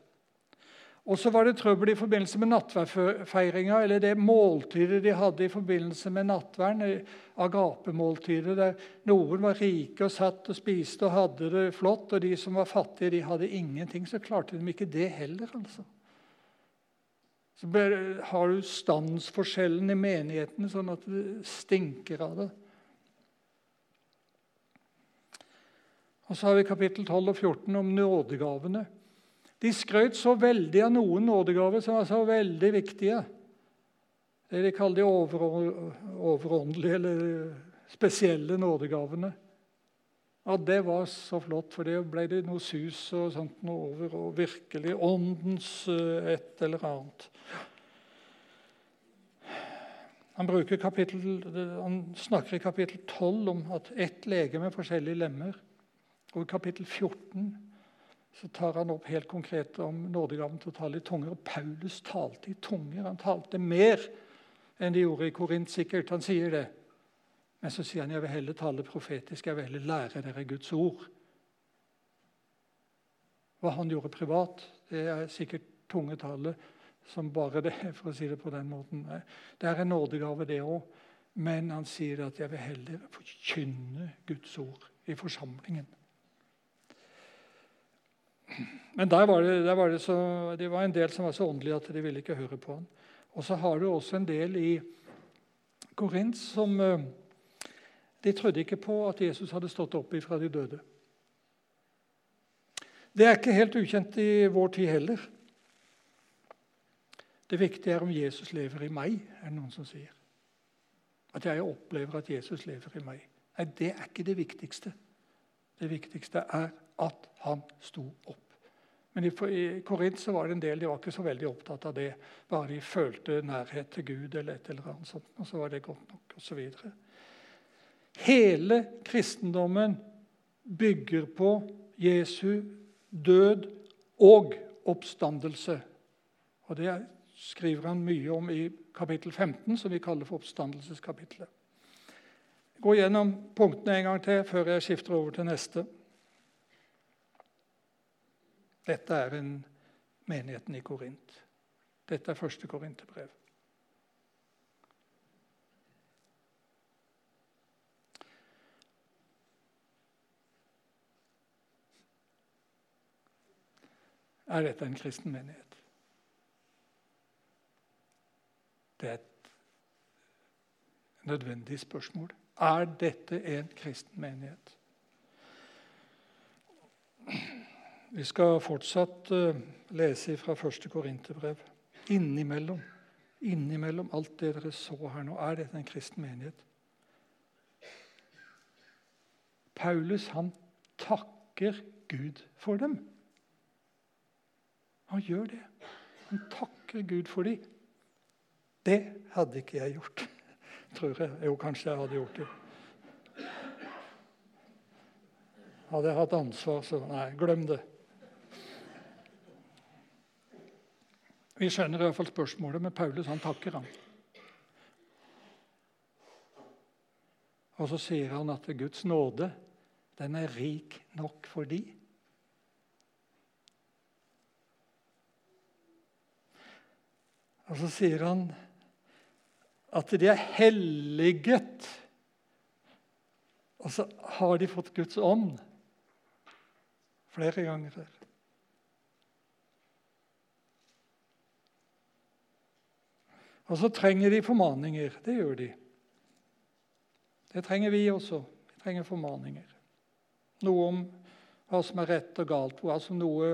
Og så var det trøbbel i forbindelse med nattverdfeiringa, eller det måltidet de hadde i forbindelse med nattverden, agapemåltidet, der noen var rike og satt og spiste og hadde det flott, og de som var fattige, de hadde ingenting. Så klarte de ikke det heller, altså. Så har du standsforskjellen i menigheten, sånn at det stinker av det. Og så har vi kapittel 12 og 14 om nådegavene. De skrøt så veldig av noen nådegaver som var så veldig viktige. Det de kaller de overåndelige eller spesielle nådegavene. Ja, Det var så flott, for det ble det noe sus og sånt noe over. Og virkelig åndens eh, et eller annet. Han, kapittel, han snakker i kapittel 12 om at ett lege med forskjellige lemmer. Og i kapittel 14 så tar han opp helt konkret om nådegaven til å tale i tunger. Og Paulus talte i tunger. Han talte mer enn de gjorde i Korint, sikkert. Han sier det. Men så sier han jeg vil heller tale profetisk, jeg vil heller lære dere Guds ord. Hva han gjorde privat, det er sikkert tungetale som bare det, for å si det på den måten. Det er en nådegave, det òg. Men han sier at jeg vil heller forkynne Guds ord i forsamlingen. Men der var det, der var det, så, det var en del som var så åndelige at de ville ikke høre på ham. Og så har du også en del i Korint som eh, De trodde ikke på at Jesus hadde stått opp fra de døde. Det er ikke helt ukjent i vår tid heller. Det viktige er om Jesus lever i meg, er det noen som sier. At jeg opplever at Jesus lever i meg. Nei, det er ikke det viktigste. Det viktigste er at han sto opp. Men i, Korint var det en del de var ikke så veldig opptatt av det. Bare de følte nærhet til Gud eller et eller annet sånt, og så var det godt nok. Og så videre. Hele kristendommen bygger på Jesu død og oppstandelse. Og Det skriver han mye om i kapittel 15, som vi kaller for oppstandelseskapitlet. Gå gjennom punktene en gang til før jeg skifter over til neste. Dette er en menigheten i Korint. Dette er første korinterbrev. Er dette en kristen menighet? Det er et nødvendig spørsmål. Er dette en kristen menighet? Vi skal fortsatt uh, lese fra første Korinterbrev. Innimellom, innimellom alt det dere så her nå, er dette en kristen menighet. Paulus han takker Gud for dem. Han gjør det. Han takker Gud for dem. Det hadde ikke jeg gjort, tror jeg. Jo, kanskje jeg hadde gjort det. Hadde jeg hatt ansvar, så nei, glem det. Vi skjønner i hvert fall spørsmålet, men Paulus han takker han. Og så sier han at Guds nåde den er rik nok for de. Og så sier han at de er helliget. Og så har de fått Guds ånd flere ganger før. Og så trenger de formaninger. Det gjør de. Det trenger vi også. Vi trenger formaninger. Noe om hva som er rett og galt, altså noe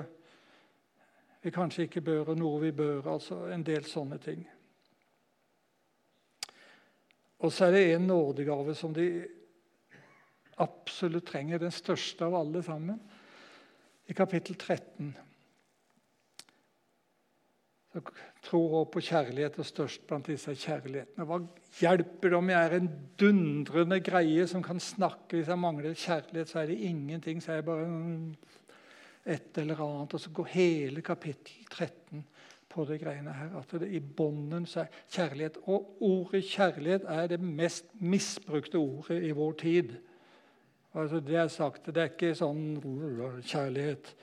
vi kanskje ikke bør, og noe vi bør. altså En del sånne ting. Og så er det en nådegave som de absolutt trenger, den største av alle sammen. I kapittel 13 Tro, håp og kjærlighet er størst blant disse kjærlighetene. Hva hjelper det om jeg er en dundrende greie som kan snakke? Hvis jeg mangler kjærlighet, så er det ingenting. Så er jeg bare et eller annet. Og så går hele kapittel 13 på de greiene her. At det i bånden så er kjærlighet. Og ordet kjærlighet er det mest misbrukte ordet i vår tid. Altså, det er sagt, det er ikke sånn kjærlighet.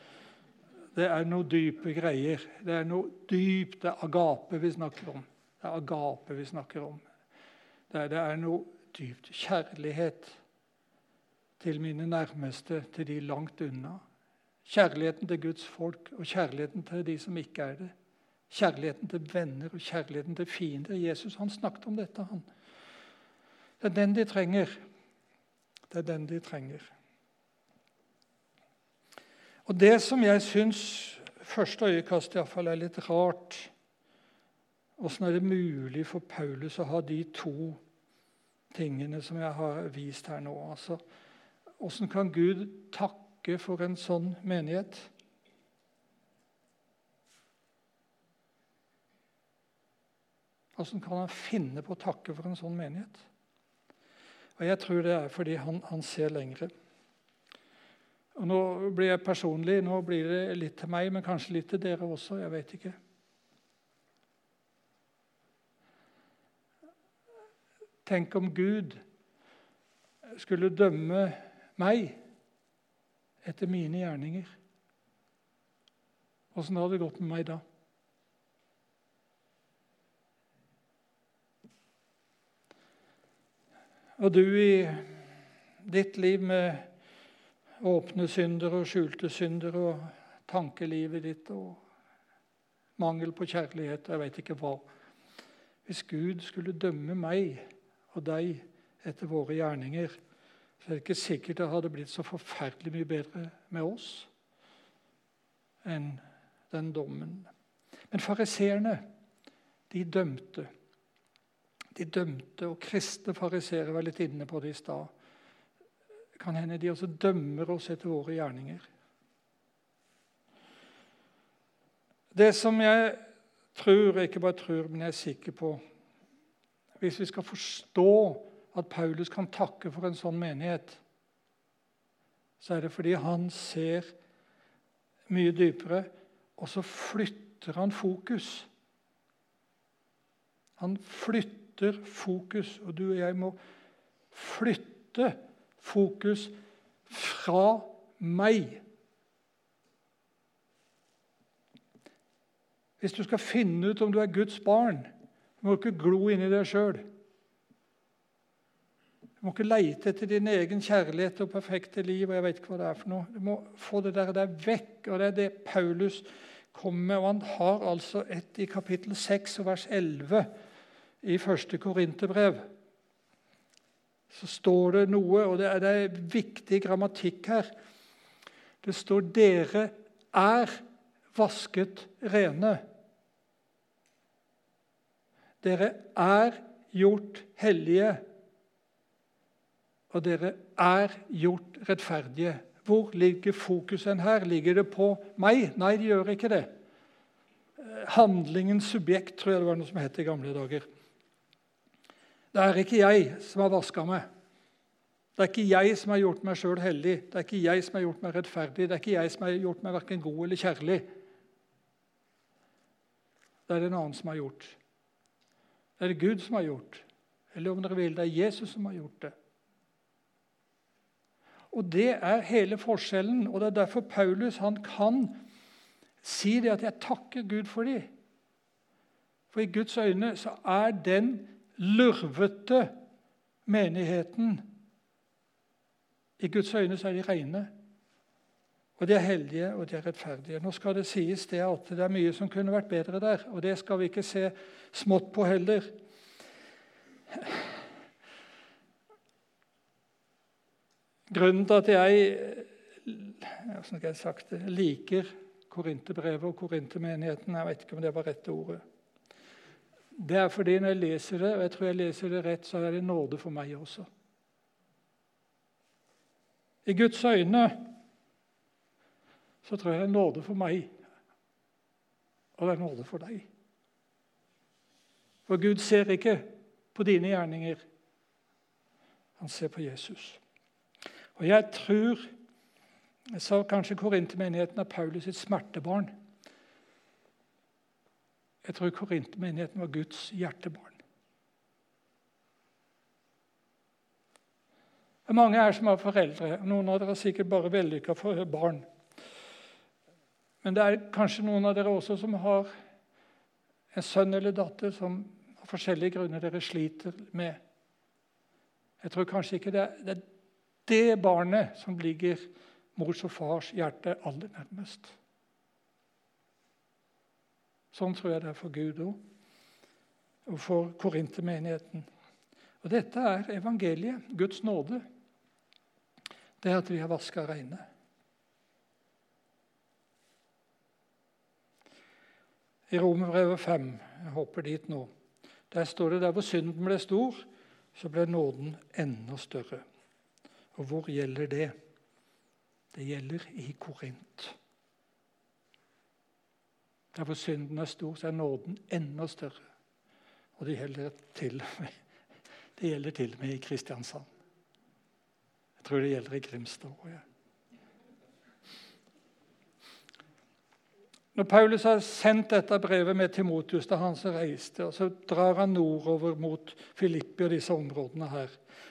Det er noe dype greier. Det er noe dypt. Det er agape vi snakker om. Det er agape vi snakker om. Det er, det er noe dypt. Kjærlighet til mine nærmeste, til de langt unna. Kjærligheten til Guds folk og kjærligheten til de som ikke er det. Kjærligheten til venner og kjærligheten til fiender. Jesus han snakket om dette. han. Det er den de trenger. Det er den de trenger. Og Det som jeg syns første øyekast iallfall er litt rart Åssen er det mulig for Paulus å ha de to tingene som jeg har vist her nå? Altså, Åssen kan Gud takke for en sånn menighet? Åssen kan han finne på å takke for en sånn menighet? Og Jeg tror det er fordi han, han ser lengre. Og Nå blir jeg personlig, nå blir det litt til meg, men kanskje litt til dere også. Jeg vet ikke. Tenk om Gud skulle dømme meg etter mine gjerninger. Åssen hadde det gått med meg da? Og du i ditt liv med åpne synder og skjulte synder og tankelivet ditt og mangel på kjærlighet jeg vet ikke hva. Hvis Gud skulle dømme meg og deg etter våre gjerninger, så er det ikke sikkert det hadde blitt så forferdelig mye bedre med oss enn den dommen. Men fariseerne, de dømte. De dømte, og kristne fariseere var litt inne på det i stad. Kan hende de også dømmer oss etter våre gjerninger. Det som jeg tror, ikke bare tror, men jeg er sikker på Hvis vi skal forstå at Paulus kan takke for en sånn menighet, så er det fordi han ser mye dypere, og så flytter han fokus. Han flytter fokus, og du og jeg må flytte fokus fra meg. Hvis du skal finne ut om du er Guds barn, du må ikke glo inni deg sjøl. Du må ikke leite etter din egen kjærlighet og perfekte liv. og jeg vet ikke hva det er for noe. Du må få det der, der vekk. og Det er det Paulus kommer med. og Han har altså et i kapittel 6 og vers 11 i første Korinterbrev så står det noe, og det er, det er viktig grammatikk her. Det står 'dere er vasket rene'. Dere er gjort hellige, og dere er gjort rettferdige. Hvor ligger fokusen her? Ligger det på meg? Nei, det gjør ikke det. Handlingens subjekt, tror jeg det var noe som het i gamle dager. Det er ikke jeg som har vaska meg. Det er ikke jeg som har gjort meg sjøl hellig. Det er ikke jeg som har gjort meg rettferdig. Det er ikke jeg som har gjort meg verken god eller kjærlig. Det er det en annen som har gjort. Det er det Gud som har gjort. Eller om dere vil, det er Jesus som har gjort det. Og Det er hele forskjellen, og det er derfor Paulus han kan si det at 'jeg takker Gud for dem'. For i Guds øyne så er den lurvete menigheten I Guds øyne så er de rene. Og de er hellige og de er rettferdige. Nå skal det sies det at det er mye som kunne vært bedre der, og det skal vi ikke se smått på heller. Grunnen til at jeg, jeg liker Korinterbrevet og Korintermenigheten Jeg vet ikke om det var rette ordet. Det er fordi når jeg leser det, og jeg tror jeg leser det rett, så er det nåde for meg også. I Guds øyne så tror jeg det er nåde for meg, og det er nåde for deg. For Gud ser ikke på dine gjerninger. Han ser på Jesus. Og jeg tror jeg sa kanskje Korintermenigheten er Paulus sitt smertebarn. Jeg tror Korintermenigheten var Guds hjertebarn. Det er mange her som har foreldre. Noen av dere har sikkert bare vellykka barn. Men det er kanskje noen av dere også som har en sønn eller datter som av forskjellige grunner dere sliter med. Jeg tror kanskje ikke det er, det er det barnet som ligger mors og fars hjerte aller nærmest. Sånn tror jeg det er for Gud òg, og for korintermenigheten. Og dette er evangeliet, Guds nåde. Det er at vi har vaska reine. I Romerbrevet 5, jeg hopper dit nå, der står det der hvor synden ble stor, så ble nåden enda større. Og hvor gjelder det? Det gjelder i Korint. Der hvor synden er stor, så er nåden enda større. Og det gjelder til, det gjelder til og med i Kristiansand. Jeg tror det gjelder i Grimstad òg. Ja. Når Paulus har sendt dette brevet med Timotius da han som reiste, og så drar han nordover mot Filippi og disse områdene her.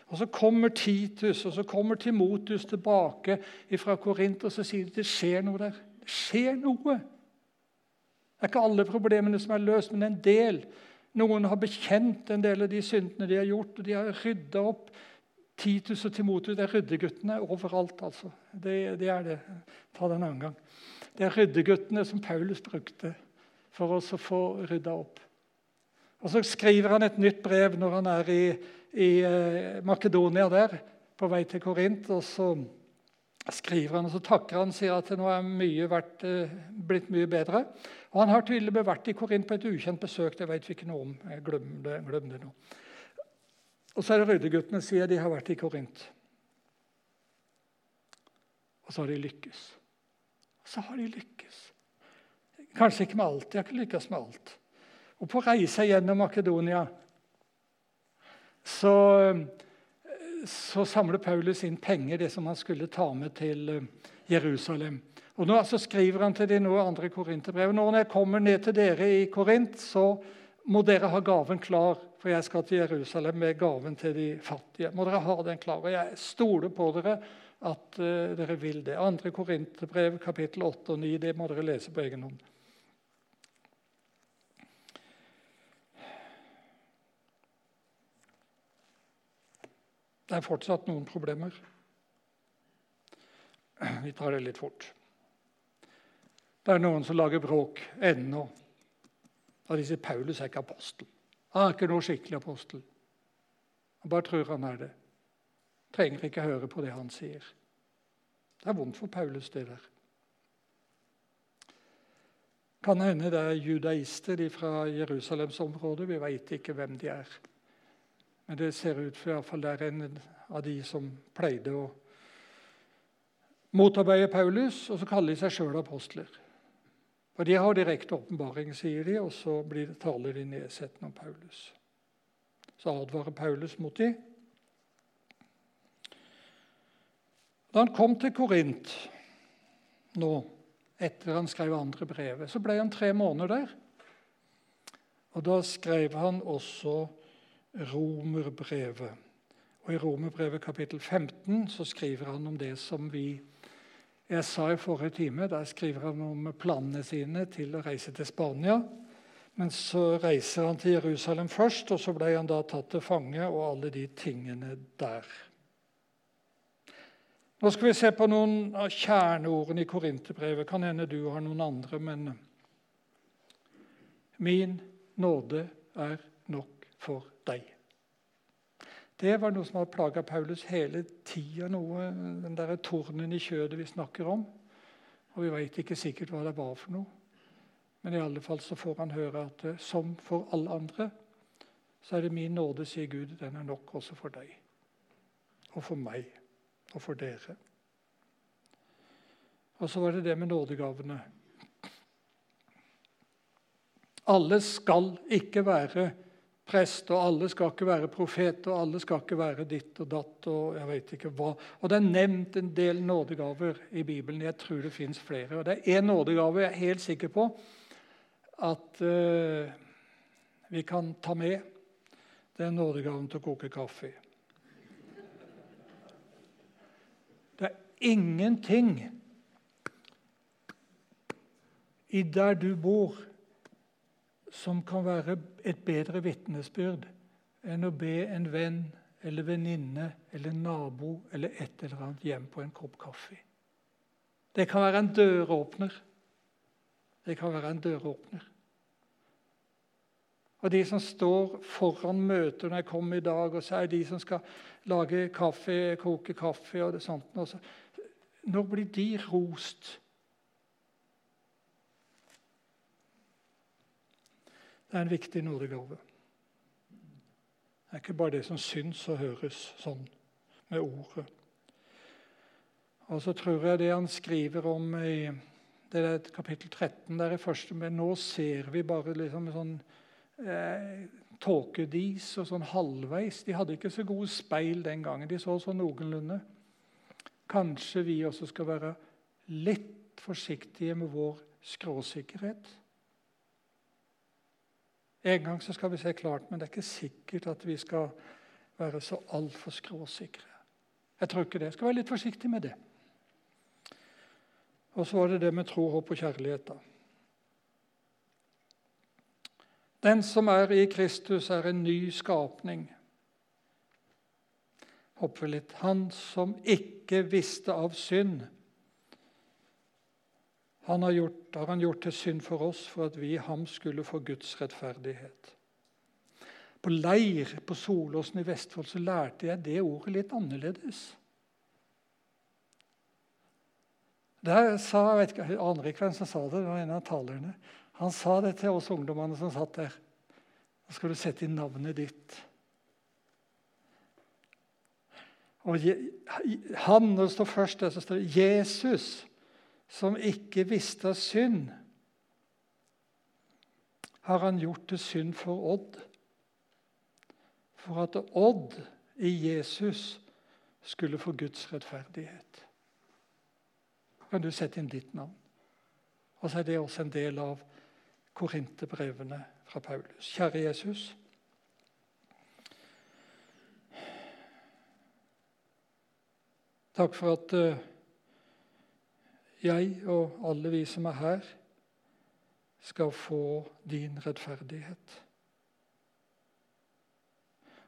Og Så kommer Titus og så kommer Timotius tilbake fra Korint og så sier de, det skjer noe der. Det skjer noe. Det er ikke alle problemene som er løst, men en del. Noen har bekjent en del av de syndene de har gjort, og de har rydda opp. Titus og Timotus det er ryddeguttene overalt. altså. Det, det, er det. Ta det en annen gang. Det er ryddeguttene som Paulus brukte for oss å få rydda opp. Og Så skriver han et nytt brev når han er i, i eh, Makedonia, der, på vei til Korint. og så skriver han, og Så takker han og sier at nå er mye vært, eh, blitt mye bedre. Og Han har tydeligvis vært i Korint på et ukjent besøk. det vet vi ikke noe om. Jeg glem det, glem det nå. Og så er det ryddeguttene sier de har vært i Korint. Og så har de lykkes. Og så har de lykkes. Kanskje ikke med alt. De har ikke lykkes med alt. Og på reise gjennom Makedonia så så samler Paulus inn penger, det som han skulle ta med til eh, Jerusalem. Og nå altså skriver han til de nå andre korinterbrev. Når jeg kommer ned til dere i Korint, så må dere ha gaven klar, for jeg skal til Jerusalem med gaven til de fattige. Må dere ha den klar. Og jeg stoler på dere at uh, dere vil det. Andre korinterbrev, kapittel 8 og 9, det må dere lese på egen hånd. Det er fortsatt noen problemer. Vi tar det litt fort. Det er noen som lager bråk ennå. Og de sier Paulus er ikke apostel. Han er ikke noe skikkelig apostel. Han bare tror han er det. Trenger ikke høre på det han sier. Det er vondt for Paulus, det der. Kan hende det er judaister fra Jerusalemsområdet. Vi veit ikke hvem de er. Men det ser ut for iallfall det er en av de som pleide å motarbeide Paulus, og så kaller de seg sjøl apostler. For De har direkte åpenbaring, sier de, og så blir det, taler de nedsettende om Paulus. Så advarer Paulus mot de. Da han kom til Korint nå, etter han skrev andre brevet, så ble han tre måneder der. Og Da skrev han også romerbrevet. Og I romerbrevet kapittel 15 så skriver han om det som vi jeg sa i forrige time. Der skriver han om planene sine til å reise til Spania. Men så reiser han til Jerusalem først, og så ble han da tatt til fange og alle de tingene der. Nå skal vi se på noen av kjerneordene i Korinterbrevet. Kan hende du har noen andre, men min nåde er nok for deg. Det var noe som hadde plaga Paulus hele tida, den der tornen i kjødet vi snakker om. Og vi veit ikke sikkert hva det var for noe. Men i alle fall så får han høre at eh, som for alle andre, så er det min nåde, sier Gud, den er nok også for deg. Og for meg. Og for dere. Og så var det det med nådegavene. Alle skal ikke være prest, og alle skal ikke være profet, og alle skal ikke være ditt og datt. Og jeg vet ikke hva. Og det er nevnt en del nådegaver i Bibelen. Jeg tror det fins flere. Og det er én nådegave jeg er helt sikker på at uh, vi kan ta med. Det er nådegaven til å koke kaffe. Det er ingenting i der du bor, som kan være et bedre vitnesbyrd enn å be en venn eller venninne eller nabo eller et eller annet hjem på en kopp kaffe. Det kan være en døråpner. Det kan være en døråpner. Og de som står foran møter når jeg kommer i dag, og så er de som skal lage kaffe, koke kaffe og sånt. Når blir de rost? Det er en viktig nådegave. Det er ikke bare det som syns og høres sånn med ordet. Og så tror jeg det han skriver om i det er kapittel 13 der i første, men nå ser vi bare liksom sånn eh, tåkedis og sånn halvveis. De hadde ikke så gode speil den gangen. De så sånn noenlunde. Kanskje vi også skal være litt forsiktige med vår skråsikkerhet. En gang så skal vi se klart, men det er ikke sikkert at vi skal være så altfor skråsikre. Jeg tror ikke det. Jeg skal være litt forsiktig med det. Og så var det det med tro, håp og kjærlighet. da. Den som er i Kristus, er en ny skapning. Hopper litt. Han som ikke visste av synd, han har, gjort, har han gjort til synd for oss for at vi i ham skulle få Guds rettferdighet. På leir på Solåsen i Vestfold så lærte jeg det ordet litt annerledes. Der sa, jeg vet ikke, jeg aner ikke hvem som sa det, det var en av talerne. Han sa det til oss ungdommene som satt der. Nå skal du sette inn navnet ditt. Og han, Når det står først der, så står det 'Jesus' som ikke visste synd, har han gjort til synd for Odd. For at Odd i Jesus skulle få Guds rettferdighet. Kan du sette inn ditt navn? Og så er det også en del av Korinterbrevene fra Paulus. Kjære Jesus. Takk for at uh, jeg og alle vi som er her, skal få din rettferdighet.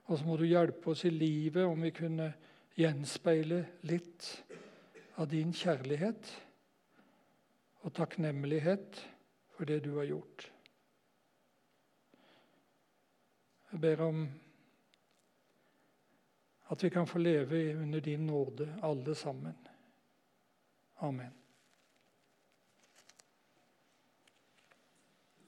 Og så må du hjelpe oss i livet om vi kunne gjenspeile litt av din kjærlighet og takknemlighet for det du har gjort. Jeg ber om at vi kan få leve under din nåde, alle sammen. Amen.